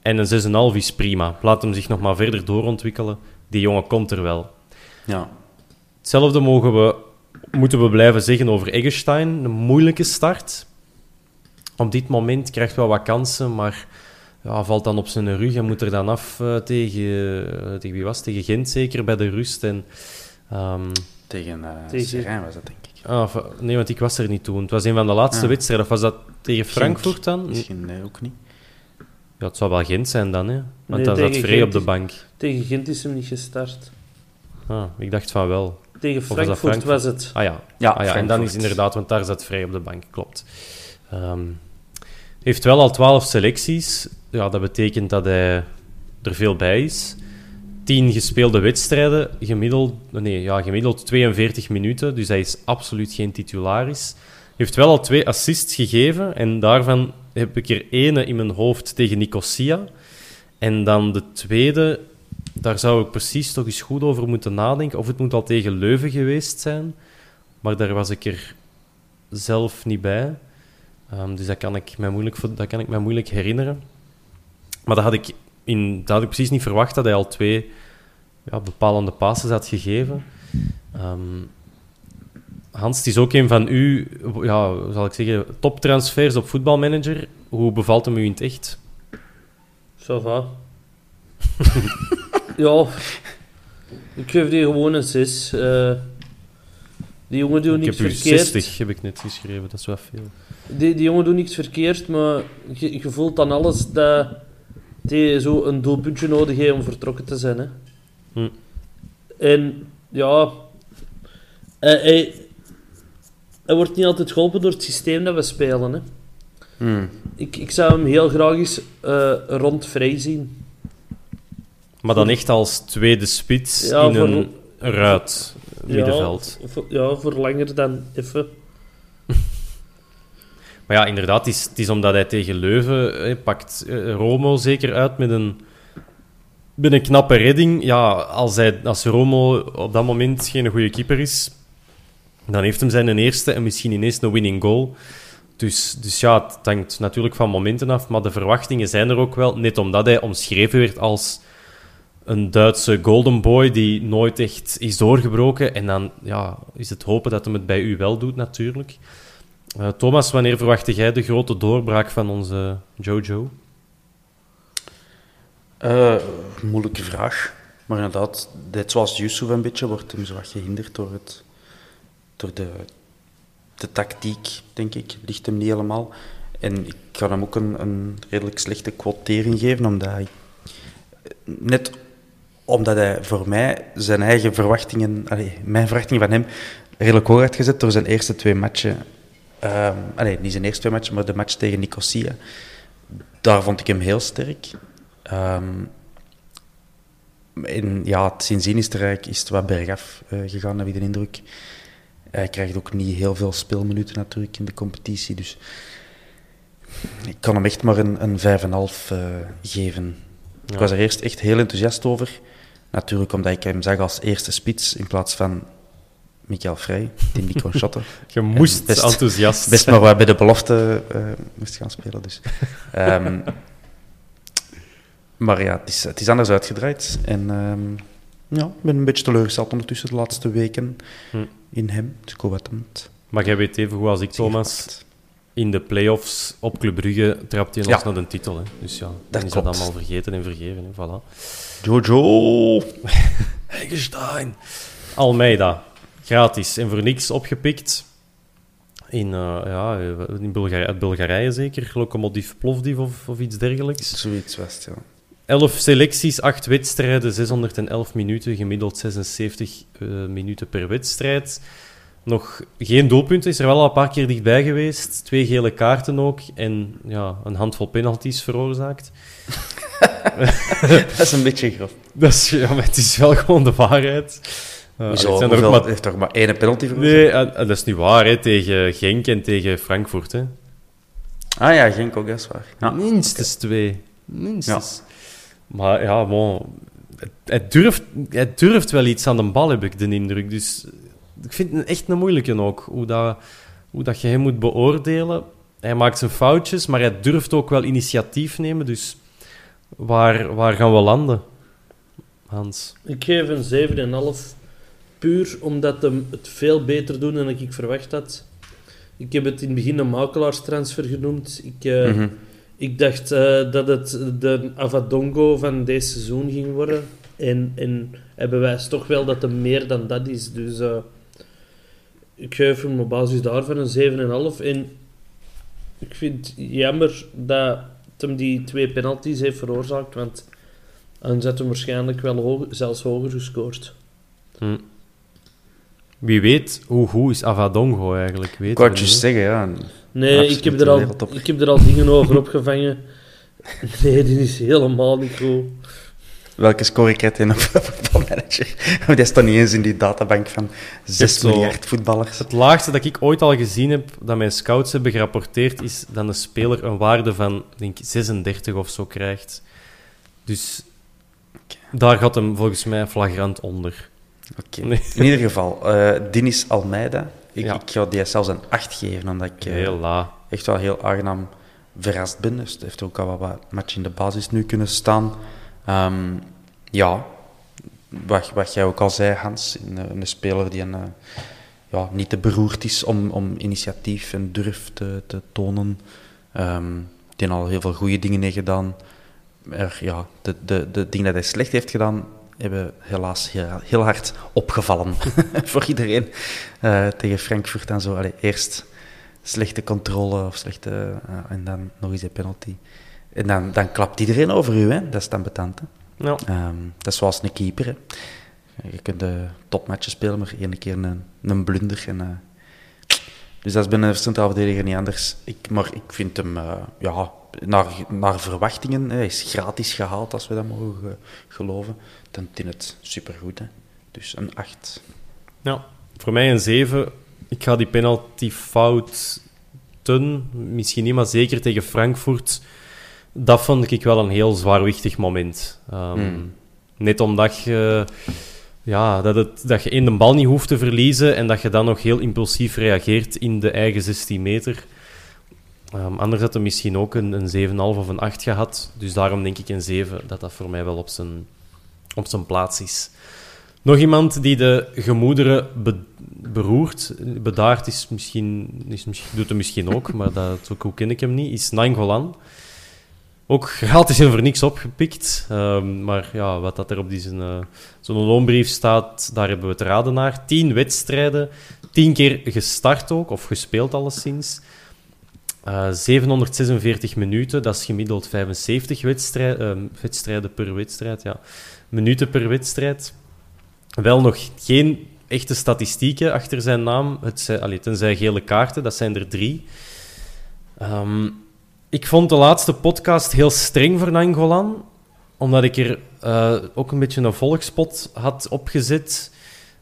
En een 6,5 is prima. Laat hem zich nog maar verder doorontwikkelen. Die jongen komt er wel. Ja. Hetzelfde mogen we, moeten we blijven zeggen over Eggestein. Een moeilijke start. Op dit moment krijgt wel wat kansen, maar ja, valt dan op zijn rug en moet er dan af eh, tegen, eh, tegen wie was het? Tegen Gent zeker bij de rust. En, ehm, Tegen, eh Tegen- Serijn was dat, denk ik. ah, nee, want ik was er niet toen. Het was een van de laatste Ah. wedstrijden. Of was dat tegen Frankfurt dan? Misschien nee, ook niet. Ja, het zou wel Gent zijn dan, hè? Want Nee, dan zat Vrij op de is- bank. Tegen Gent is hem niet gestart. Ah, ik dacht van wel. Tegen was Frankfurt, Frankfurt? was het. Ah ja, Ja, ah, ja en dan is inderdaad, want daar zat vrij op de bank, klopt. Ehm, heeft wel al 12 selecties. Ja, dat betekent dat hij er veel bij is. 10 gespeelde wedstrijden, gemiddeld, nee, ja, gemiddeld 42 minuten. Dus hij is absoluut geen titularis. Heeft wel al twee assists gegeven. En daarvan heb ik er ene in mijn hoofd tegen Nicosia. En dan de tweede, daar zou ik precies toch eens goed over moeten nadenken. Of het moet al tegen Leuven geweest zijn. Maar daar was ik er zelf niet bij. Ehm, dus dat kan, ik mij moeilijk, dat kan ik mij moeilijk herinneren. Maar dat had ik, in, dat had ik precies niet verwacht dat hij al twee ja, bepalende passes had gegeven. Ehm, Hans, het is ook een van uw, ja, zal ik zeggen, toptransfers op voetbalmanager. Hoe bevalt hem u in het echt? Ça va. ja, ik geef die gewoon een 6. Eh, die jongen doet ik niks heb u verkeerd. 60, heb ik net geschreven. Dat is wel veel. Die, die jongen doet niks verkeerd, maar je, je voelt dan alles dat hij zo een doelpuntje nodig heeft om vertrokken te zijn. Hè. Hm. En ja, hij, hij, hij wordt niet altijd geholpen door het systeem dat we spelen. Hè. Hmm. Ik, ik zou hem heel graag eens eh, rond vrij zien. Maar dan echt als tweede spits Ja, in voor- een ruit middenveld. Ja, voor, ja, voor langer dan even. Maar ja, inderdaad, het is, het is omdat hij tegen Leuven pakt eh, Romo zeker uit met een, met een knappe redding. Ja, als, hij, als Romo op dat moment geen goede keeper is, dan heeft hem zijn eerste en misschien ineens een winning goal. Dus, dus ja, het hangt natuurlijk van momenten af, maar de verwachtingen zijn er ook wel. Net omdat hij omschreven werd als een Duitse golden boy die nooit echt is doorgebroken. En dan ja, is het hopen dat hem het bij u wel doet, natuurlijk. Eh, Thomas, wanneer verwachtte jij de grote doorbraak van onze Jojo? Eh, moeilijke vraag. Maar inderdaad, net zoals Yusuf een beetje, wordt hem wat gehinderd door, het, door de, de tactiek, denk ik. Ligt hem niet helemaal. En ik ga hem ook een, een redelijk slechte quotering geven, omdat hij... Net omdat hij voor mij zijn eigen verwachtingen... Mijn verwachtingen van hem redelijk hoog had gezet door zijn eerste twee matchen. Allee, niet zijn eerste twee matchen, maar de match tegen Nicosia. Daar vond ik hem heel sterk. Ehm, en ja, het sindsdien is, er eigenlijk, is het wat bergaf eh, gegaan, heb ik de indruk. Hij krijgt ook niet heel veel speelminuten natuurlijk in de competitie. Dus ik kan hem echt maar een, een 5,5 eh, geven. Ik was er eerst echt heel enthousiast over. Natuurlijk omdat ik hem zag als eerste spits in plaats van Michael Vrij, kon shotten. Je moest best- enthousiast Best maar wat bij de belofte eh, moest gaan spelen. Dus. Ehm, maar ja, het is, het is anders uitgedraaid. En ehm, ja, ik ben een beetje teleurgesteld ondertussen de laatste weken Hm. in hem. Dus ik Maar jij weet even goed als ik, Thomas, in de play-offs op Club Brugge trapt hij Ja. ons naar de titel. Hè. Dus ja, dan Dat is klopt. dat allemaal vergeten en vergeven. Hè. Voilà. Jojo! Hegestein. Almeida. Gratis en voor niks opgepikt. In, eh, ja, in Bulgarije, uit Bulgarije zeker. Lokomotiv Plovdiv of, of iets dergelijks. Zoiets was het, ja. 11 selecties, 8 wedstrijden, 611 minuten, gemiddeld 76 eh, minuten per wedstrijd. Nog geen doelpunten, is er wel al een paar keer dichtbij geweest. Twee gele kaarten ook en ja, een handvol penalties veroorzaakt. Dat is een beetje grof. Dat is, ja, maar het is wel gewoon de waarheid. Hoezo? Hoeveel- maar... heeft toch maar één penalty voor Nee, eh, dat is niet waar, hè. Tegen Genk en tegen Frankfurt, hè. Ah ja, Genk ook, dat is waar. Ja. Minstens twee. Minstens. Maar ja, bon, het- hij, durft, hij durft wel iets aan de bal, heb ik de indruk. Dus ik vind het echt een moeilijke ook, hoe dat, hoe dat je hem moet beoordelen. Hij maakt zijn foutjes, maar hij durft ook wel initiatief nemen. Dus waar, waar gaan we landen, Hans? Ik geef een 7,5. Puur omdat hem het veel beter doet dan ik verwacht had. Ik heb het in het begin een makelaarstransfer genoemd. Ik, eh, Mhm. ik dacht eh, dat het de Avadongo van deze seizoen ging worden. En, en hij bewijst toch wel dat hij meer dan dat is. Dus eh, ik geef hem op basis daarvan een 7,5. En ik vind het jammer dat het hem die twee penalties heeft veroorzaakt. Want anders had hij waarschijnlijk wel hoog, zelfs hoger gescoord. Hm. Wie weet, hoe goed is Avadongo eigenlijk? Weet Ik niet, zeggen, ja. Nee, ik heb, er al, ik heb er al dingen over opgevangen. Nee, die is helemaal niet goed. Welke score krijgt hij op voetbalmanager? Want die staat niet eens in die databank van 6 zo- miljard voetballers. Het laagste dat ik ooit al gezien heb, dat mijn scouts hebben gerapporteerd, is dat een speler een waarde van, denk ik, 36 of zo krijgt. Dus daar gaat hem volgens mij flagrant onder. Oké. Nee. In ieder geval, eh Dinis Almeida. Ik, Ja. ik ga die zelfs een 8 geven, omdat ik eh, Heel la. echt wel heel aangenaam verrast ben. Dus het heeft ook al wat- match in de basis nu kunnen staan. Ehm, ja, wat, wat jij ook al zei, Hans, een, een speler die een, eh, ja, niet te beroerd is om, om initiatief en durf te, te tonen. Ehm, die al heel veel goede dingen heeft gedaan. Er, ja, de, de, de dingen dat hij slecht heeft gedaan, hebben helaas heel, heel hard opgevallen voor iedereen. Eh, tegen Frankfurt en zo. Allee, eerst slechte controle of slechte, eh, en dan nog eens een penalty. En dan, dan klapt iedereen over u, hè? dat is dan betant. Ja. Ehm, dat is zoals een keeper. Hè? Je kunt de topmatchen spelen, maar één keer een, een blunder. En, eh, dus dat is binnen de centraal verdediger niet anders. Ik, maar ik vind hem, ja, naar, naar verwachtingen, hij is gratis gehaald, als we dat mogen ge- geloven. Dan is het supergoed. Hè? Dus een 8. Ja, voor mij een 7. Ik ga die penalty fouten, misschien niet, maar zeker tegen Frankfurt. Dat vond ik wel een heel zwaarwichtig moment. Ehm, Hmm. Net omdat je, ja, dat, het, dat je één de bal niet hoeft te verliezen en dat je dan nog heel impulsief reageert in de eigen 16 meter. Ehm, anders had hij misschien ook een, een 7,5 of een 8 gehad. Dus daarom denk ik een 7, dat dat voor mij wel op zijn, op zijn plaats is. Nog iemand die de gemoederen be- beroert, bedaard is misschien, is misschien, doet hem misschien ook, maar dat, zo ken ik hem niet, is Nainggolan. Ook gratis en voor niks opgepikt. Ehm, maar ja, wat dat er op zijn, eh, zo'n loonbrief staat, daar hebben we het raden naar. Tien wedstrijden, tien keer gestart ook, of gespeeld alleszins. Eh 746 minuten, dat is gemiddeld 75 wedstrijd, ehm, wedstrijden per wedstrijd. Ja. Minuten per wedstrijd. Wel nog geen echte statistieken achter zijn naam. Het zijn, allee, tenzij gele kaarten, dat zijn er drie. Ehm, ik vond de laatste podcast heel streng voor Nangolan, omdat ik er eh, ook een beetje een volkspot had opgezet.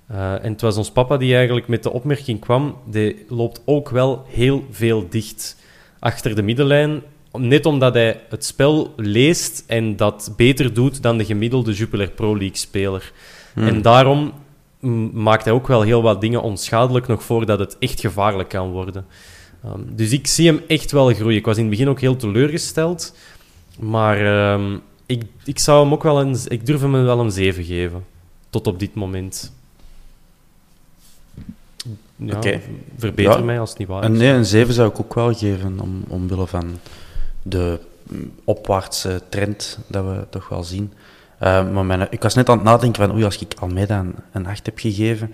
Eh, en het was ons papa die eigenlijk met de opmerking kwam, die loopt ook wel heel veel dicht achter de middenlijn, net omdat hij het spel leest en dat beter doet dan de gemiddelde Jupiler Pro League speler. En daarom maakt hij ook wel heel wat dingen onschadelijk nog voordat het echt gevaarlijk kan worden. Ehm, dus ik zie hem echt wel groeien. Ik was in het begin ook heel teleurgesteld, maar ehm, ik, ik zou hem ook wel een, ik durf hem wel een 7 geven. Tot op dit moment. Ja, Oké. Verbeter Ja. mij als het niet waar is. Nee, een 7 zou ik ook wel geven, om, omwille van de opwaartse trend dat we toch wel zien. Eh, maar mijn, ik was net aan het nadenken van, oei, als ik Almeida een, een 8 heb gegeven,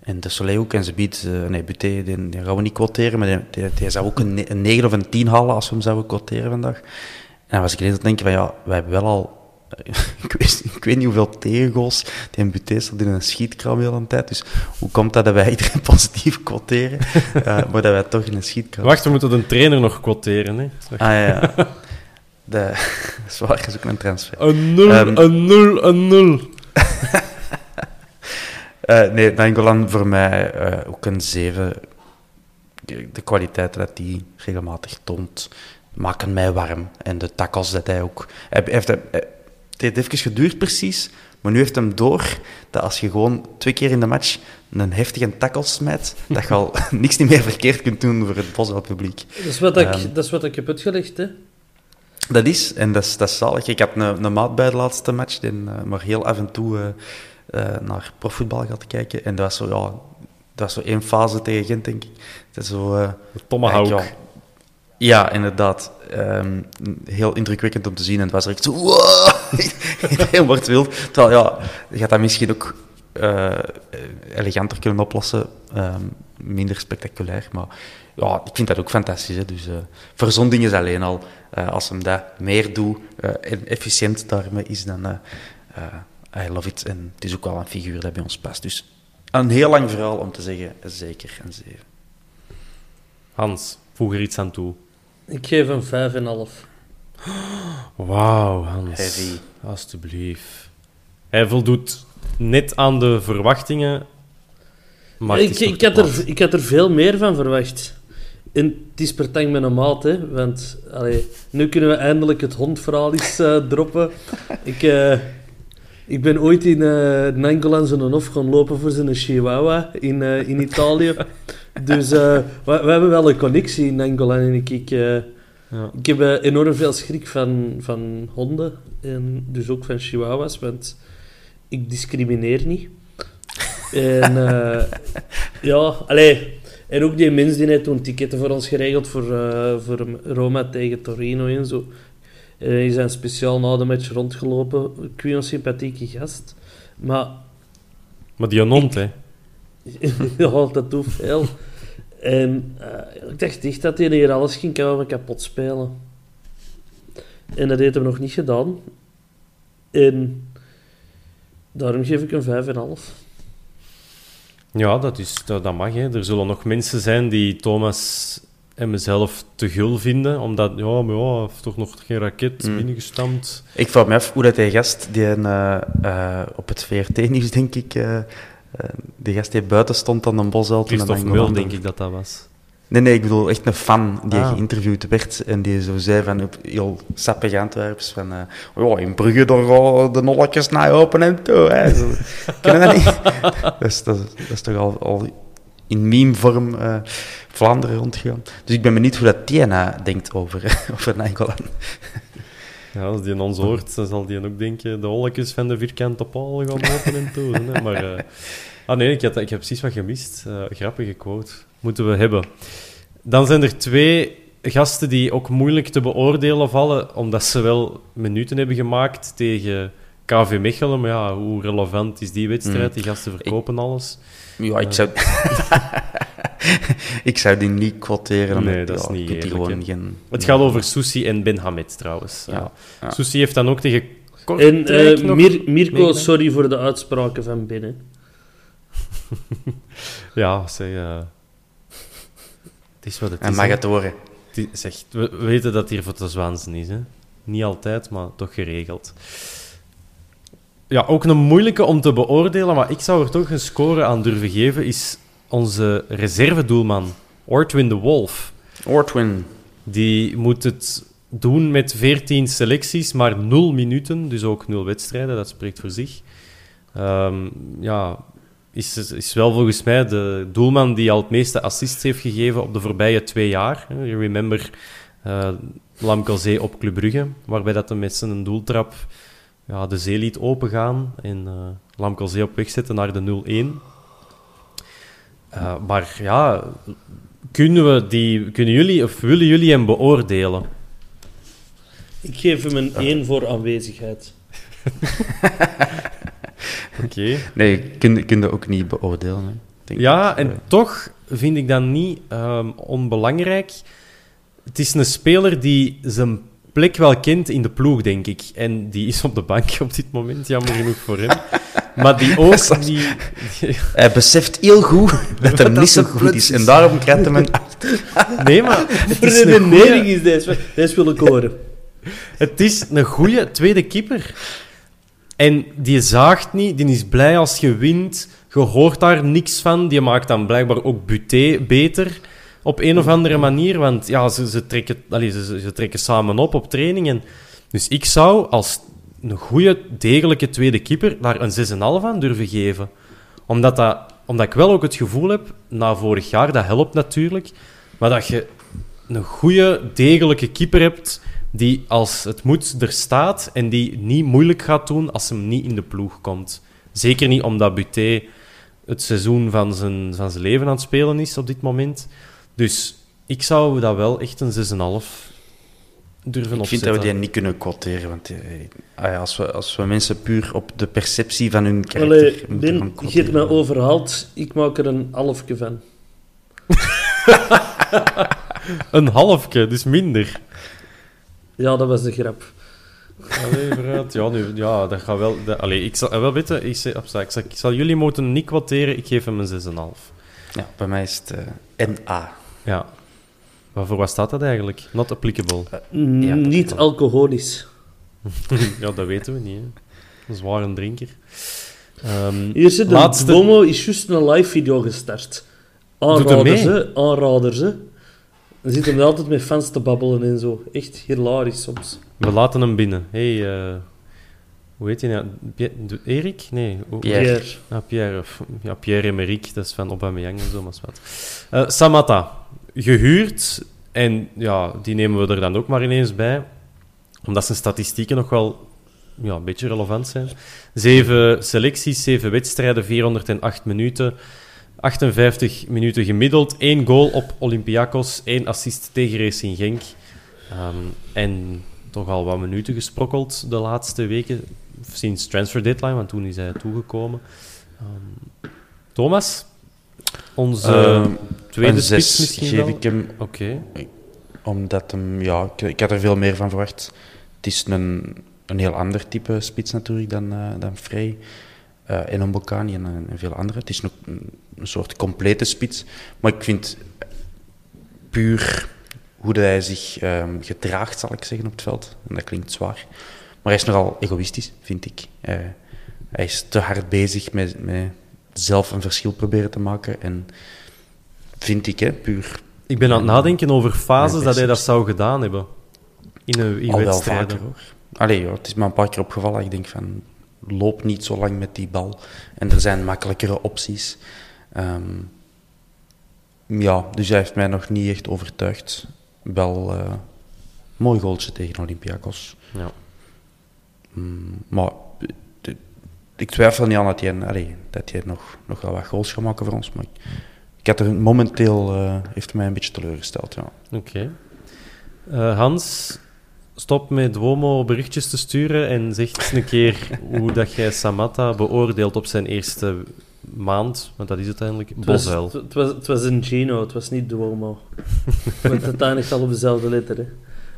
en de Soleil ook, en ze biedt, eh, nee, Buté, die, gaan we niet quoteren, maar die, die, zou ook een, een 9 of een 10 halen als we hem zouden quoteren vandaag. En dan was ik ineens aan het denken van, ja, wij hebben wel al, ik, weet, ik weet niet hoeveel tegengoals, die een staat in een schietkraam de hele tijd, dus hoe komt dat dat wij iedereen positief quoteren, eh, maar dat wij toch in een schietkraam Wacht, we moeten de trainer nog quoteren. Hè. Ah ja, ja. De, zwaar is ook een transfer. Een nul, Ehm, een nul, een nul. Eh, nee, Nangolan voor mij eh, ook een 7. De kwaliteiten dat hij regelmatig toont, maken mij warm. En de tackles dat hij ook... Hij heeft, hij- het heeft even geduurd precies, maar nu heeft hem door dat als je gewoon twee keer in de match een heftige tackle smijt, dat je al niks niet meer verkeerd kunt doen voor het Boswell publiek. Dat is wat ik, Ehm. dat is wat ik heb uitgelegd, hè. Dat is, en dat is, dat is zalig. Ik had een, een maat bij de laatste match, die eh, maar heel af en toe eh, eh, naar profvoetbal gaat kijken. En dat was zo, ja, dat was zo één fase tegen Gent, denk ik. Dat is zo... Tomahawk. ja, ja, inderdaad. Ehm, heel indrukwekkend om te zien. En het was echt zo... Wow! Wordt wild. Terwijl, ja, je gaat dat misschien ook eh, eleganter kunnen oplossen. Ehm, minder spectaculair. Maar ja, ik vind dat ook fantastisch. Hè. Dus, eh, voor zo'n ding is alleen al, eh, als hem dat meer doet en efficiënt daarmee is, dan I love it. En het is ook wel een figuur dat bij ons past. Dus een heel lang verhaal om te zeggen, zeker een 7. Hans, voeg er iets aan toe. Ik geef hem 5,5. Wauw, Hans. Heavy. Alsjeblieft. Hij voldoet net aan de verwachtingen. Maar ik, ik, had er, ik had er veel meer van verwacht. En het is per tang met een maat, hè. Want allee, nu kunnen we eindelijk het hondverhaal eens eh, droppen. Ik, eh, ik ben ooit in uh, Nangolan zijn hof gaan lopen voor zijn chihuahua in, eh, in Italië. Dus eh, we, we hebben wel een connectie in Nangolan. En ik, ik, eh, Ja. ik heb eh, enorm veel schrik van, van honden. En dus ook van chihuahuas, want ik discrimineer niet. En eh, ja, allee. En ook die mens die net toen ticketten voor ons geregeld voor, eh, voor Roma tegen Torino en zo. En die zijn speciaal na de match rondgelopen. Ik vind een sympathieke gast. Maar Maar die hond, hè. ja, dat doet veel. En eh, ik dacht echt dat hij hier alles ging komen kapot spelen. En dat heeft hem nog niet gedaan. En daarom geef ik een 5,5. Ja, dat, is, dat, dat mag. Hè. Er zullen nog mensen zijn die Thomas en mezelf te gul vinden, omdat, ja, maar ja, heeft toch nog geen raket Mm. binnengestampt. Ik vraag me af hoe dat die gast, die eh, eh, op het VRT-nieuws, denk ik, eh, die gast die buiten stond aan de Bosel toen Christophe Mul, denk ik dat dat was. Nee, nee, ik bedoel echt een fan die Ah. geïnterviewd werd en die zo zei van heel sappig Antwerps van eh, ja, in Brugge gaan de nolletjes naar open en toe. Hè. Zo, dat niet? dat, is, dat, is, dat is toch al, al in meme-vorm Vlaanderen rondgegaan. Dus ik ben benieuwd hoe dat nou denkt over, over Nainggolan. Ja, als die ons hoort, dan zal die ook denken, de holletjes van de vierkante paal gaan open en toe. Maar, eh, ah nee, ik, had, ik heb precies wat gemist. Eh, grappige quote. Moeten we hebben. Dan zijn er twee gasten die ook moeilijk te beoordelen vallen, omdat ze wel minuten hebben gemaakt tegen KV Mechelen. Maar ja, hoe relevant is die wedstrijd? Die gasten verkopen alles. Ja, ik zou... ik zou die niet quoteren. Nee, dat is ja, niet eerlijk, gewoon geen... Het gaat over Susi en Ben Hamed trouwens. Ja, Ja. ja. Susi heeft dan ook tegen En Kortrijk eh, Mir- Mirko, sorry voor de uitspraken van binnen. Ja, zeg... eh, het is wat het En is. mag het horen. Echt, we, we weten dat hier voor te zwansen is. Hè? Niet altijd, maar toch geregeld. Ja, ook een moeilijke om te beoordelen, maar ik zou er toch een score aan durven geven, is onze reservedoelman, Ortwin de Wolf. Ortwin. Die moet het doen met 14 selecties, maar 0 minuten, dus ook 0 wedstrijden, dat spreekt voor zich. Ehm, ja, is, is wel volgens mij de doelman die al het meeste assists heeft gegeven op de voorbije twee jaar. Je remember uh, Lamkelzee op Club Brugge, waarbij dat hij met zijn doeltrap ja, de zee liet opengaan en uh, Lamkelzee op weg zette naar de 0-1. Uh, maar ja, kunnen, we die, kunnen jullie of willen jullie hem beoordelen? Ik geef hem een 1 voor aanwezigheid. Oké. Okay. Nee, kun, kun je ook niet beoordelen. Denk ja, ik. en uh, toch vind ik dat niet um, onbelangrijk. Het is een speler die zijn plek wel kent in de ploeg, denk ik. En die is op de bank op dit moment, jammer genoeg voor hem. Maar die ook... Die... Hij beseft heel goed dat hij niet zo goed is. En daarom krijgt hij een... Nee, maar... Het is een goeie... is deze. Deze wil ik horen. Het is een goede tweede keeper. En die zaagt niet, die is blij als je wint. Je hoort daar niks van. Die maakt dan blijkbaar ook Buté beter op een of andere manier. Want ja, ze, ze, trekken, allee, ze, ze trekken samen op op trainingen. Dus ik zou als een goede, degelijke tweede keeper daar een 6,5 aan durven geven. Omdat, dat, omdat ik wel ook het gevoel heb, na vorig jaar, dat helpt natuurlijk, maar dat je een goede, degelijke keeper hebt die als het moet er staat en die niet moeilijk gaat doen als hem niet in de ploeg komt. Zeker niet omdat Buté het seizoen van zijn, van zijn leven aan het spelen is op dit moment. Dus ik zou dat wel echt een 6,5 durven Ik vind dat we die niet kunnen quoteren. Want eh, ah ja, als, we, als we mensen puur op de perceptie van hun karakter Allee, moeten Ben, gaan je hebt me overhaald. Ik maak er een halfje van. Een halfje, dus minder. Ja, dat was de grap. Allee, vooruit. Ja, nu, ja, dat gaat wel... Dat, allee, ik zal wel weten, ik, zeg- ik, zal, ik zal jullie moeten niet quoteren, ik geef hem een 6,5. Ja, bij mij is het eh, NA. Ja. Waarvoor wat staat dat eigenlijk? Not applicable. Ja, dat niet alcoholisch. ja, dat weten we niet, hè. Een zware drinker. Ehm, Hier zit de laatste- Bomo is juist een live video gestart. Aanraders, hè. Aanraders, hè. Dan zit hem altijd met fans te babbelen en zo. Echt hilarisch soms. We laten hem binnen. hey, eh, hoe heet hij nou? Erik? Nee. Pierre. Pierre. Ah, Pierre. Ja, Pierre Emerick, dat is van Aubameyang en zo, maar wat. Eh, Samatta, gehuurd. En ja, die nemen we er dan ook maar ineens bij. Omdat zijn statistieken nog wel ja, een beetje relevant zijn. Zeven selecties, zeven wedstrijden, 408 minuten. 58 minuten gemiddeld. één goal op Olympiakos, één assist tegen Racing Genk. Ehm, en toch al wat minuten gesprokkeld de laatste weken, sinds transfer deadline, want toen is hij toegekomen. Ehm, Thomas, onze Ehm, tweede een spits misschien geef wel? ik hem, Oké, omdat hem... Ja, ik, ik had er veel meer van verwacht. Het is een, een heel ander type spits natuurlijk dan, eh dan Frey. eh en Mbokani en, en veel andere. Het is nog een, een soort complete spits. Maar ik vind puur hoe dat hij zich ehm, gedraagt, zal ik zeggen, op het veld. En dat klinkt zwaar. Maar hij is nogal egoïstisch, vind ik. Eh, hij is te hard bezig met, met zelf een verschil proberen te maken. En vind ik, hè, puur ik ben aan het nadenken over fases dat hij dat zou gedaan hebben. In, een, in al wel wedstrijden. vaker hoor. Allee, het is me een paar keer opgevallen. Ik denk van, loop niet zo lang met die bal. En er zijn makkelijkere opties. Ehm, ja, dus hij heeft mij nog niet echt overtuigd. Wel eh mooi goaltje tegen Olympiakos. Ja. Mm, maar ik twijfel niet aan dat hij, allee, dat hij nog, nog wel wat goals gaat maken voor ons. Maar ik, ik had er momenteel, eh, heeft mij een beetje teleurgesteld. Ja. Oké. Eh, Hans, stop met Duomo berichtjes te sturen en zeg eens een keer hoe dat jij Samatta beoordeelt op zijn eerste maand, want dat is uiteindelijk Het was, Bosuil. het, het was, het was een Gino, het was niet Duomo. Want het eindigt al op dezelfde letter. Hè.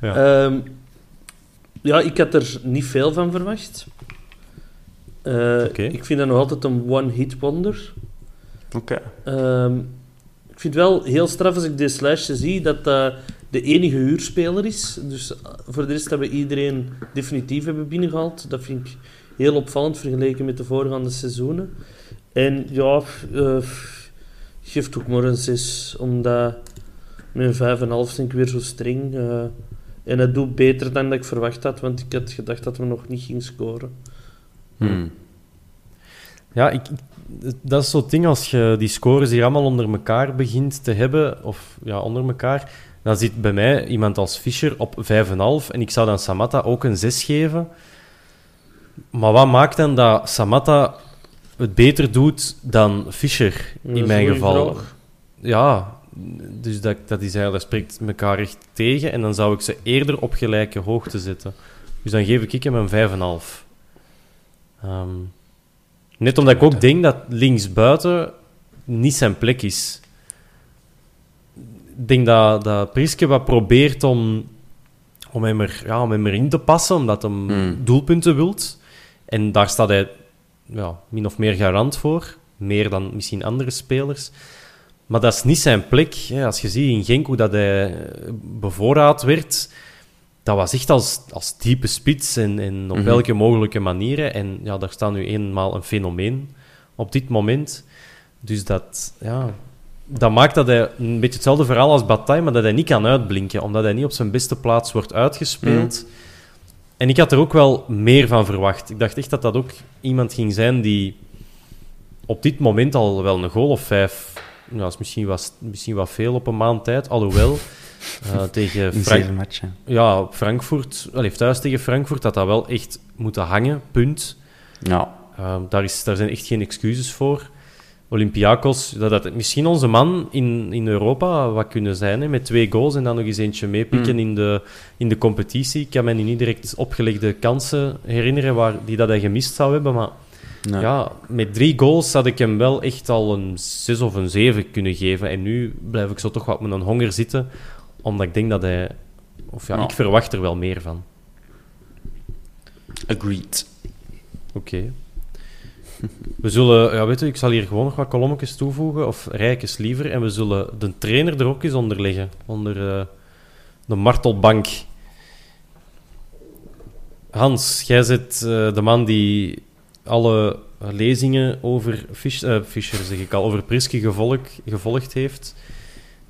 Ja. Ehm, ja, ik had er niet veel van verwacht. Eh. Ik vind dat nog altijd een one-hit wonder. Oké. Ehm, ik vind wel heel straf als ik dit lijstje zie dat dat de enige huurspeler is. Dus eh, voor de rest hebben we iedereen definitief hebben binnengehaald. Dat vind ik heel opvallend vergeleken met de voorgaande seizoenen. En ja, eh, geef toch maar een 6, omdat een 5,5 vind ik weer zo streng. en het doet beter dan dat ik verwacht had, want ik had gedacht dat we nog niet ging scoren. Hmm. Ja, ik, dat is zo'n ding als je die scores hier allemaal onder elkaar begint te hebben, of ja, onder elkaar, dan zit bij mij iemand als Fischer op 5,5 en ik zou dan Samatta ook een 6 geven. Maar wat maakt dan dat Samatta het beter doet dan Fischer, in mijn geval? vraag. Ja, dus dat, dat, is eigenlijk, dat spreekt elkaar echt tegen en dan zou ik ze eerder op gelijke hoogte zetten. Dus dan geef ik hem een 5,5. Ehm net omdat ik ook denk dat linksbuiten niet zijn plek is. Ik denk dat, dat Priske wat probeert om, om, hem er, ja, om hem erin te passen, omdat hij Hmm. doelpunten wilt. En daar staat hij ja, min of meer garant voor. Meer dan misschien andere spelers. Maar dat is niet zijn plek. Als je ziet in Genk hoe dat hij eh, bevoorraad werd, dat was echt als, als diepe spits en, en op Mhm. welke mogelijke manieren. En ja, daar staat nu eenmaal een fenomeen op dit moment. Dus dat, ja, dat maakt dat hij een beetje hetzelfde verhaal als Bataille, maar dat hij niet kan uitblinken, omdat hij niet op zijn beste plaats wordt uitgespeeld. En ik had er ook wel meer van verwacht. Ik dacht echt dat dat ook iemand ging zijn die op dit moment al wel een goal of vijf... Nou, is misschien wat, misschien wat veel op een maand tijd, alhoewel... eh, tegen Frank- zeven ja, Frankfurt, wel, heeft thuis tegen Frankfurt, dat dat wel echt moeten hangen, punt. Ja, Ehm, daar, is, daar zijn echt geen excuses voor. Olympiakos, dat had misschien onze man in, in Europa wat kunnen zijn, hè, met twee goals en dan nog eens eentje meepikken Mm. in, de, in de competitie. Ik kan me nu niet direct opgelegde kansen herinneren waar, die dat hij gemist zou hebben, maar nee. ja, met drie goals had ik hem wel echt al een 6 of een 7 kunnen geven. En nu blijf ik zo toch wat met een honger zitten, omdat ik denk dat hij... Of ja, ik verwacht er wel meer van. agreed. Oké. We zullen, ja, weet je, ik zal hier gewoon nog wat kolommetjes toevoegen, of rijkjes liever, en we zullen de trainer er ook eens onder leggen, onder eh, de martelbank. Hans, jij zit eh, de man die alle lezingen over Fisch, Fischer, zeg ik al, over Priske gevolg, gevolgd heeft.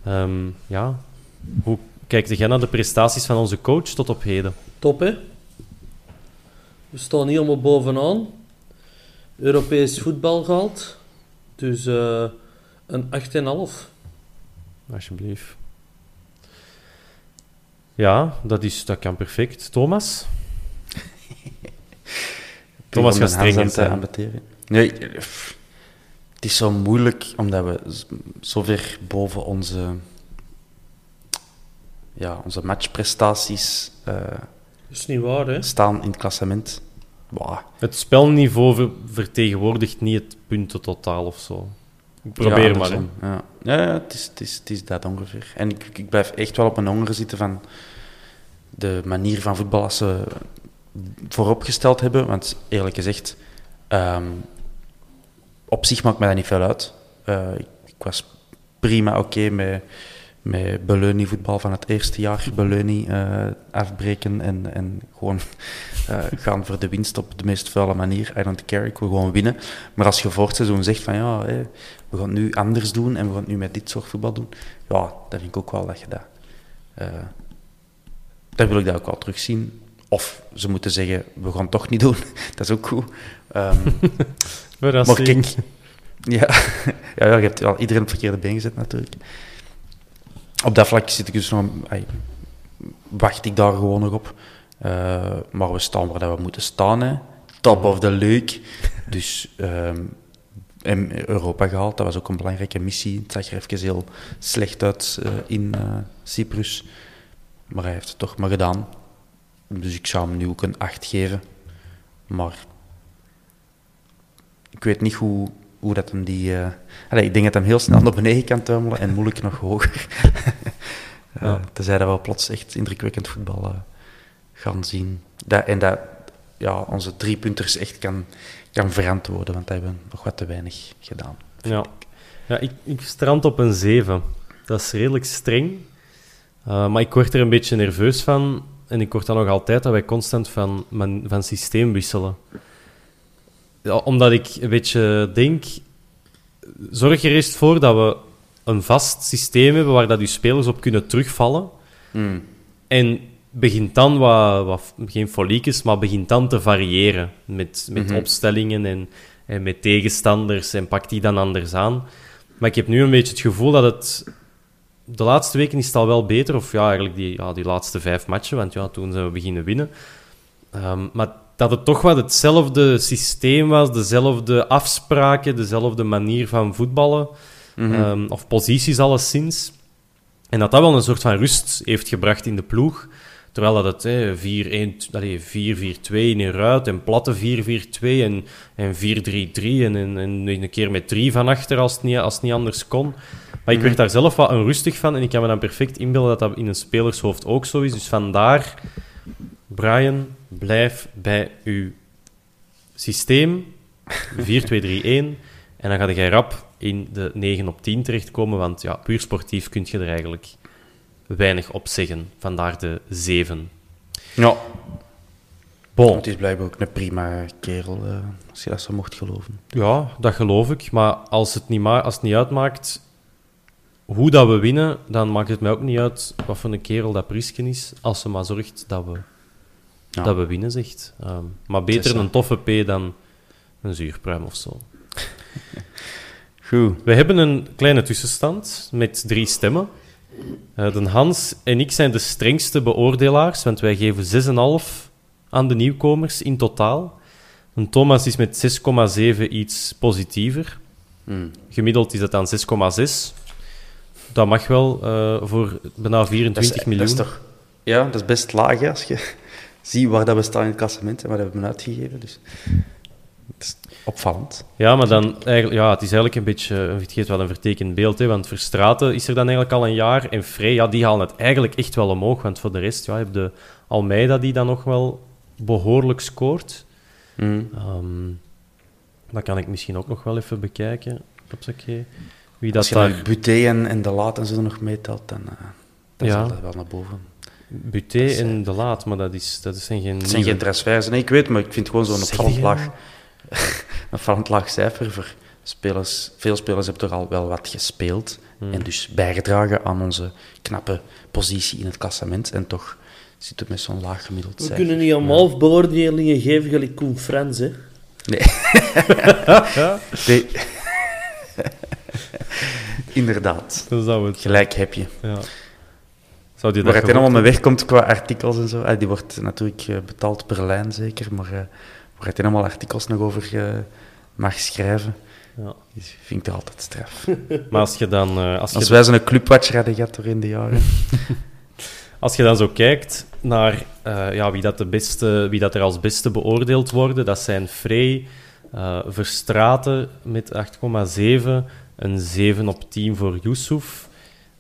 Ehm, ja, hoe kijkt jij naar de prestaties van onze coach tot op heden? Top, hè? We staan niet helemaal bovenaan. Europees voetbal gehaald. Dus eh een 8,5. Alsjeblieft. Ja, dat, is, dat kan perfect. Thomas? Thomas Om gaat te zijn. Nee, pff, het is zo moeilijk omdat we zo ver boven onze, ja, onze matchprestaties eh, Dat is niet waar, hè? staan in het klassement. Wauw. Het spelniveau ver- vertegenwoordigt niet het puntentotaal of zo. Ik probeer ja, maar. hè. Ja, ja, ja het, is, het, is, het is dat ongeveer. En ik, ik blijf echt wel op mijn honger zitten van de manier van voetbal als ze vooropgesteld hebben. Want eerlijk gezegd, ehm, op zich maakt mij dat niet veel uit. Eh, ik, ik was prima oké met, met Beleuni voetbal van het eerste jaar. Beleuni eh, afbreken en, en gewoon eh, gaan voor de winst op de meest vuile manier. I don't care, ik wil gewoon winnen. Maar als je voor het seizoen zegt van ja, we gaan het nu anders doen en we gaan het nu met dit soort voetbal doen, ja, dan vind ik ook wel dat je dat... eh dan wil ik dat ook wel terugzien. Of ze moeten zeggen, we gaan het toch niet doen. dat is ook goed. Ehm, maar kijk... Ja, ja, ja, je hebt wel iedereen op het verkeerde been gezet natuurlijk. Op dat vlak zit ik dus nog... wacht ik daar gewoon nog op. Eh, maar we staan waar dat we moeten staan. Hè. Top of the league. Dus en Europa gehaald, dat was ook een belangrijke missie. Het zag er even heel slecht uit eh, in eh, Cyprus. Maar hij heeft het toch maar gedaan. Dus ik zou hem nu ook een 8 geven. Maar ik weet niet hoe, hoe dat hem die... eh, allee, ik denk dat hem heel snel naar beneden kan tuimelen en moeilijk nog hoger. Eh, Ja. Tenzij dat we plots echt indrukwekkend voetbal eh, gaan zien. Dat, en dat ja, onze driepunters echt kan, kan verantwoorden, want dat hebben we nog wat te weinig gedaan. Ja, ja ik, ik strand op een 7. Dat is redelijk streng. Uh, maar ik word er een beetje nerveus van. En ik word dan nog altijd dat wij constant van, van systeem wisselen. Ja, omdat ik een beetje denk... Zorg er eerst voor dat we een vast systeem hebben waar dat uw spelers op kunnen terugvallen. Mm. En begint dan wat, wat geen foliekjes, maar begint dan te variëren met, met Mhm. opstellingen en, en met tegenstanders en pakt die dan anders aan. Maar ik heb nu een beetje het gevoel dat het... De laatste weken is het al wel beter, of ja, eigenlijk die, ja, die laatste vijf matchen, want ja, toen zijn we beginnen winnen. Ehm, maar dat het toch wat hetzelfde systeem was, dezelfde afspraken, dezelfde manier van voetballen, Mhm. ehm, of posities alleszins. En dat dat wel een soort van rust heeft gebracht in de ploeg. Terwijl dat het hè, 4-1, allee, 4-4-2 in een ruit en platte 4-4-2 en, en 4-3-3 en, en, en een keer met drie van achter als het niet, als het niet anders kon. Maar ik werd daar zelf wat onrustig van en ik kan me dan perfect inbeelden dat dat in een spelershoofd ook zo is. Dus vandaar, Brian, blijf bij uw systeem 4-2-3-1 en dan ga jij rap in de 9 op 10 terechtkomen, want ja, puur sportief kun je er eigenlijk weinig op zeggen. Vandaar de 7. Ja. Bon. Het is blijkbaar ook een prima kerel, eh, als je dat zo mocht geloven. Ja, dat geloof ik. Maar als het niet, ma als het niet uitmaakt hoe dat we winnen, dan maakt het mij ook niet uit wat voor een kerel dat Prisken is, als ze maar zorgt dat we, Ja. dat we winnen, zegt. Ehm, maar beter een toffe P dan een zuurpruim of zo. Goed. We hebben een kleine tussenstand met drie stemmen. Eh, de Hans en ik zijn de strengste beoordelaars, want wij geven 6,5 aan de nieuwkomers in totaal. En Thomas is met 6,7 iets positiever. Hmm. Gemiddeld is dat dan 6,6. Dat mag wel eh, voor bijna 24 dat is, miljoen. Dat is toch, ja, dat is best laag als je ziet waar dat we staan in het klassement en wat hebben we uitgegeven. Dus het is opvallend. Ja, maar dan eigenlijk, ja, het is eigenlijk een beetje, het geeft wel een vertekend beeld, hè, want Verstraten is er dan eigenlijk al een jaar en Frey, ja, die halen het eigenlijk echt wel omhoog, want voor de rest, ja, je hebt de Almeida die dan nog wel behoorlijk scoort. Hmm. Ehm dat kan ik misschien ook nog wel even bekijken. Wie dat Als je daar... Buté en, en De Laat en zo nog meetelt, dan, eh, dan Ja. zal dat wel naar boven. Buté en De Laat, maar dat, is, dat zijn geen... Het zijn nieuwe- geen transfers. Nee, ik weet, maar ik vind het gewoon zo'n Zeg opvallend laag, nou? een opvallend laag cijfer voor spelers. Veel spelers hebben toch al wel wat gespeeld Hmm. en dus bijgedragen aan onze knappe positie in het klassement. En toch zitten we met zo'n laag gemiddeld We cijfer. kunnen niet allemaal beoordelingen geven gelijk Koen Frans, hè. Nee. nee. Inderdaad. Het... Gelijk heb je. Ja. Zou die Waar het helemaal mee wegkomt qua artikels en zo. Ah, die wordt natuurlijk eh, betaald per lijn zeker, maar eh, waar het helemaal artikels nog over eh, mag schrijven, Ja. is- vind ik er altijd straf. Maar als je dan... als je wij zo'n clubwatcher hadden gehad door in de jaren. Als je dan zo kijkt naar ja, wie, dat de beste, wie dat er als beste beoordeeld worden, dat zijn Frey, eh Verstraten met 8,7, een 7 op 10 voor Yusuf,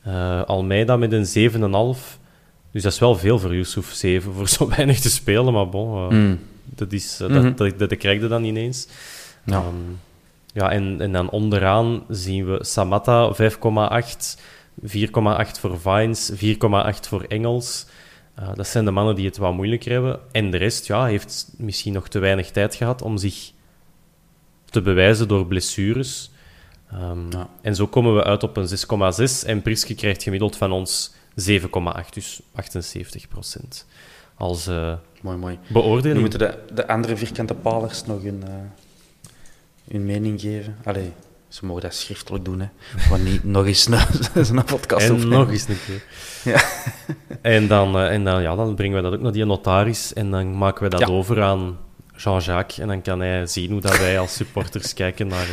eh, Almeida met een 7,5. Dus dat is wel veel voor Yusuf, 7, voor zo weinig te spelen, maar bon, eh, Mm. dat, is, eh, Mhm. dat, dat, dat krijg je dan ineens. Ja. Ehm, ja, en, en dan onderaan zien we Samatta 5,8, 4,8 voor Vines, 4,8 voor Engels. Dat zijn de mannen die het wat moeilijker hebben. En de rest ja, heeft misschien nog te weinig tijd gehad om zich te bewijzen door blessures. Ehm, Ja. En zo komen we uit op een 6,6 en Priske krijgt gemiddeld van ons 7,8, dus 78 procent. Als eh, Mooi, mooi. beoordeling. Nu moeten de, de andere vierkante palers nog hun, eh, hun mening geven. Allee, ze mogen dat schriftelijk doen, hè. Maar niet nog eens een, een podcast En nog eens een keer. Ja. En, dan, eh, en dan, ja, dan brengen we dat ook naar die notaris en dan maken we dat Ja. over aan Jean-Jacques. En dan kan hij zien hoe dat wij als supporters kijken naar,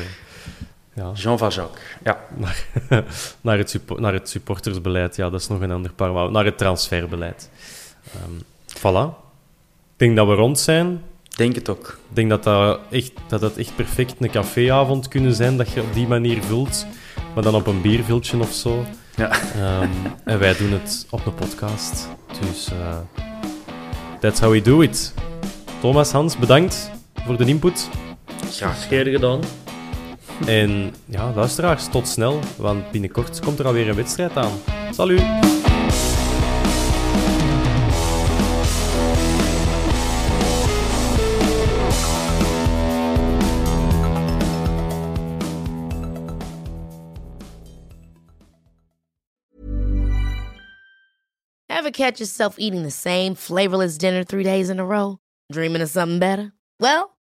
ja, Jean van Jacques. Ja, naar, naar, het naar het supportersbeleid. Ja, dat is nog een ander paar, maar naar het transferbeleid. Ehm voilà. Ik denk dat we rond zijn. denk het ook. Ik denk dat dat, echt, dat dat echt perfect een caféavond kunnen zijn, dat je op die manier vult, maar dan op een bierviltje of zo. Ja. Ehm, en wij doen het op een podcast. Dus eh that's how we do it. Thomas, Hans, bedankt voor de input. Graag. Gedaan. En ja, luisteraars, tot snel, want binnenkort komt er alweer een wedstrijd aan. Salut! Ever catch yourself eating the same flavorless dinner three days in a row? Dreaming of something better? Well,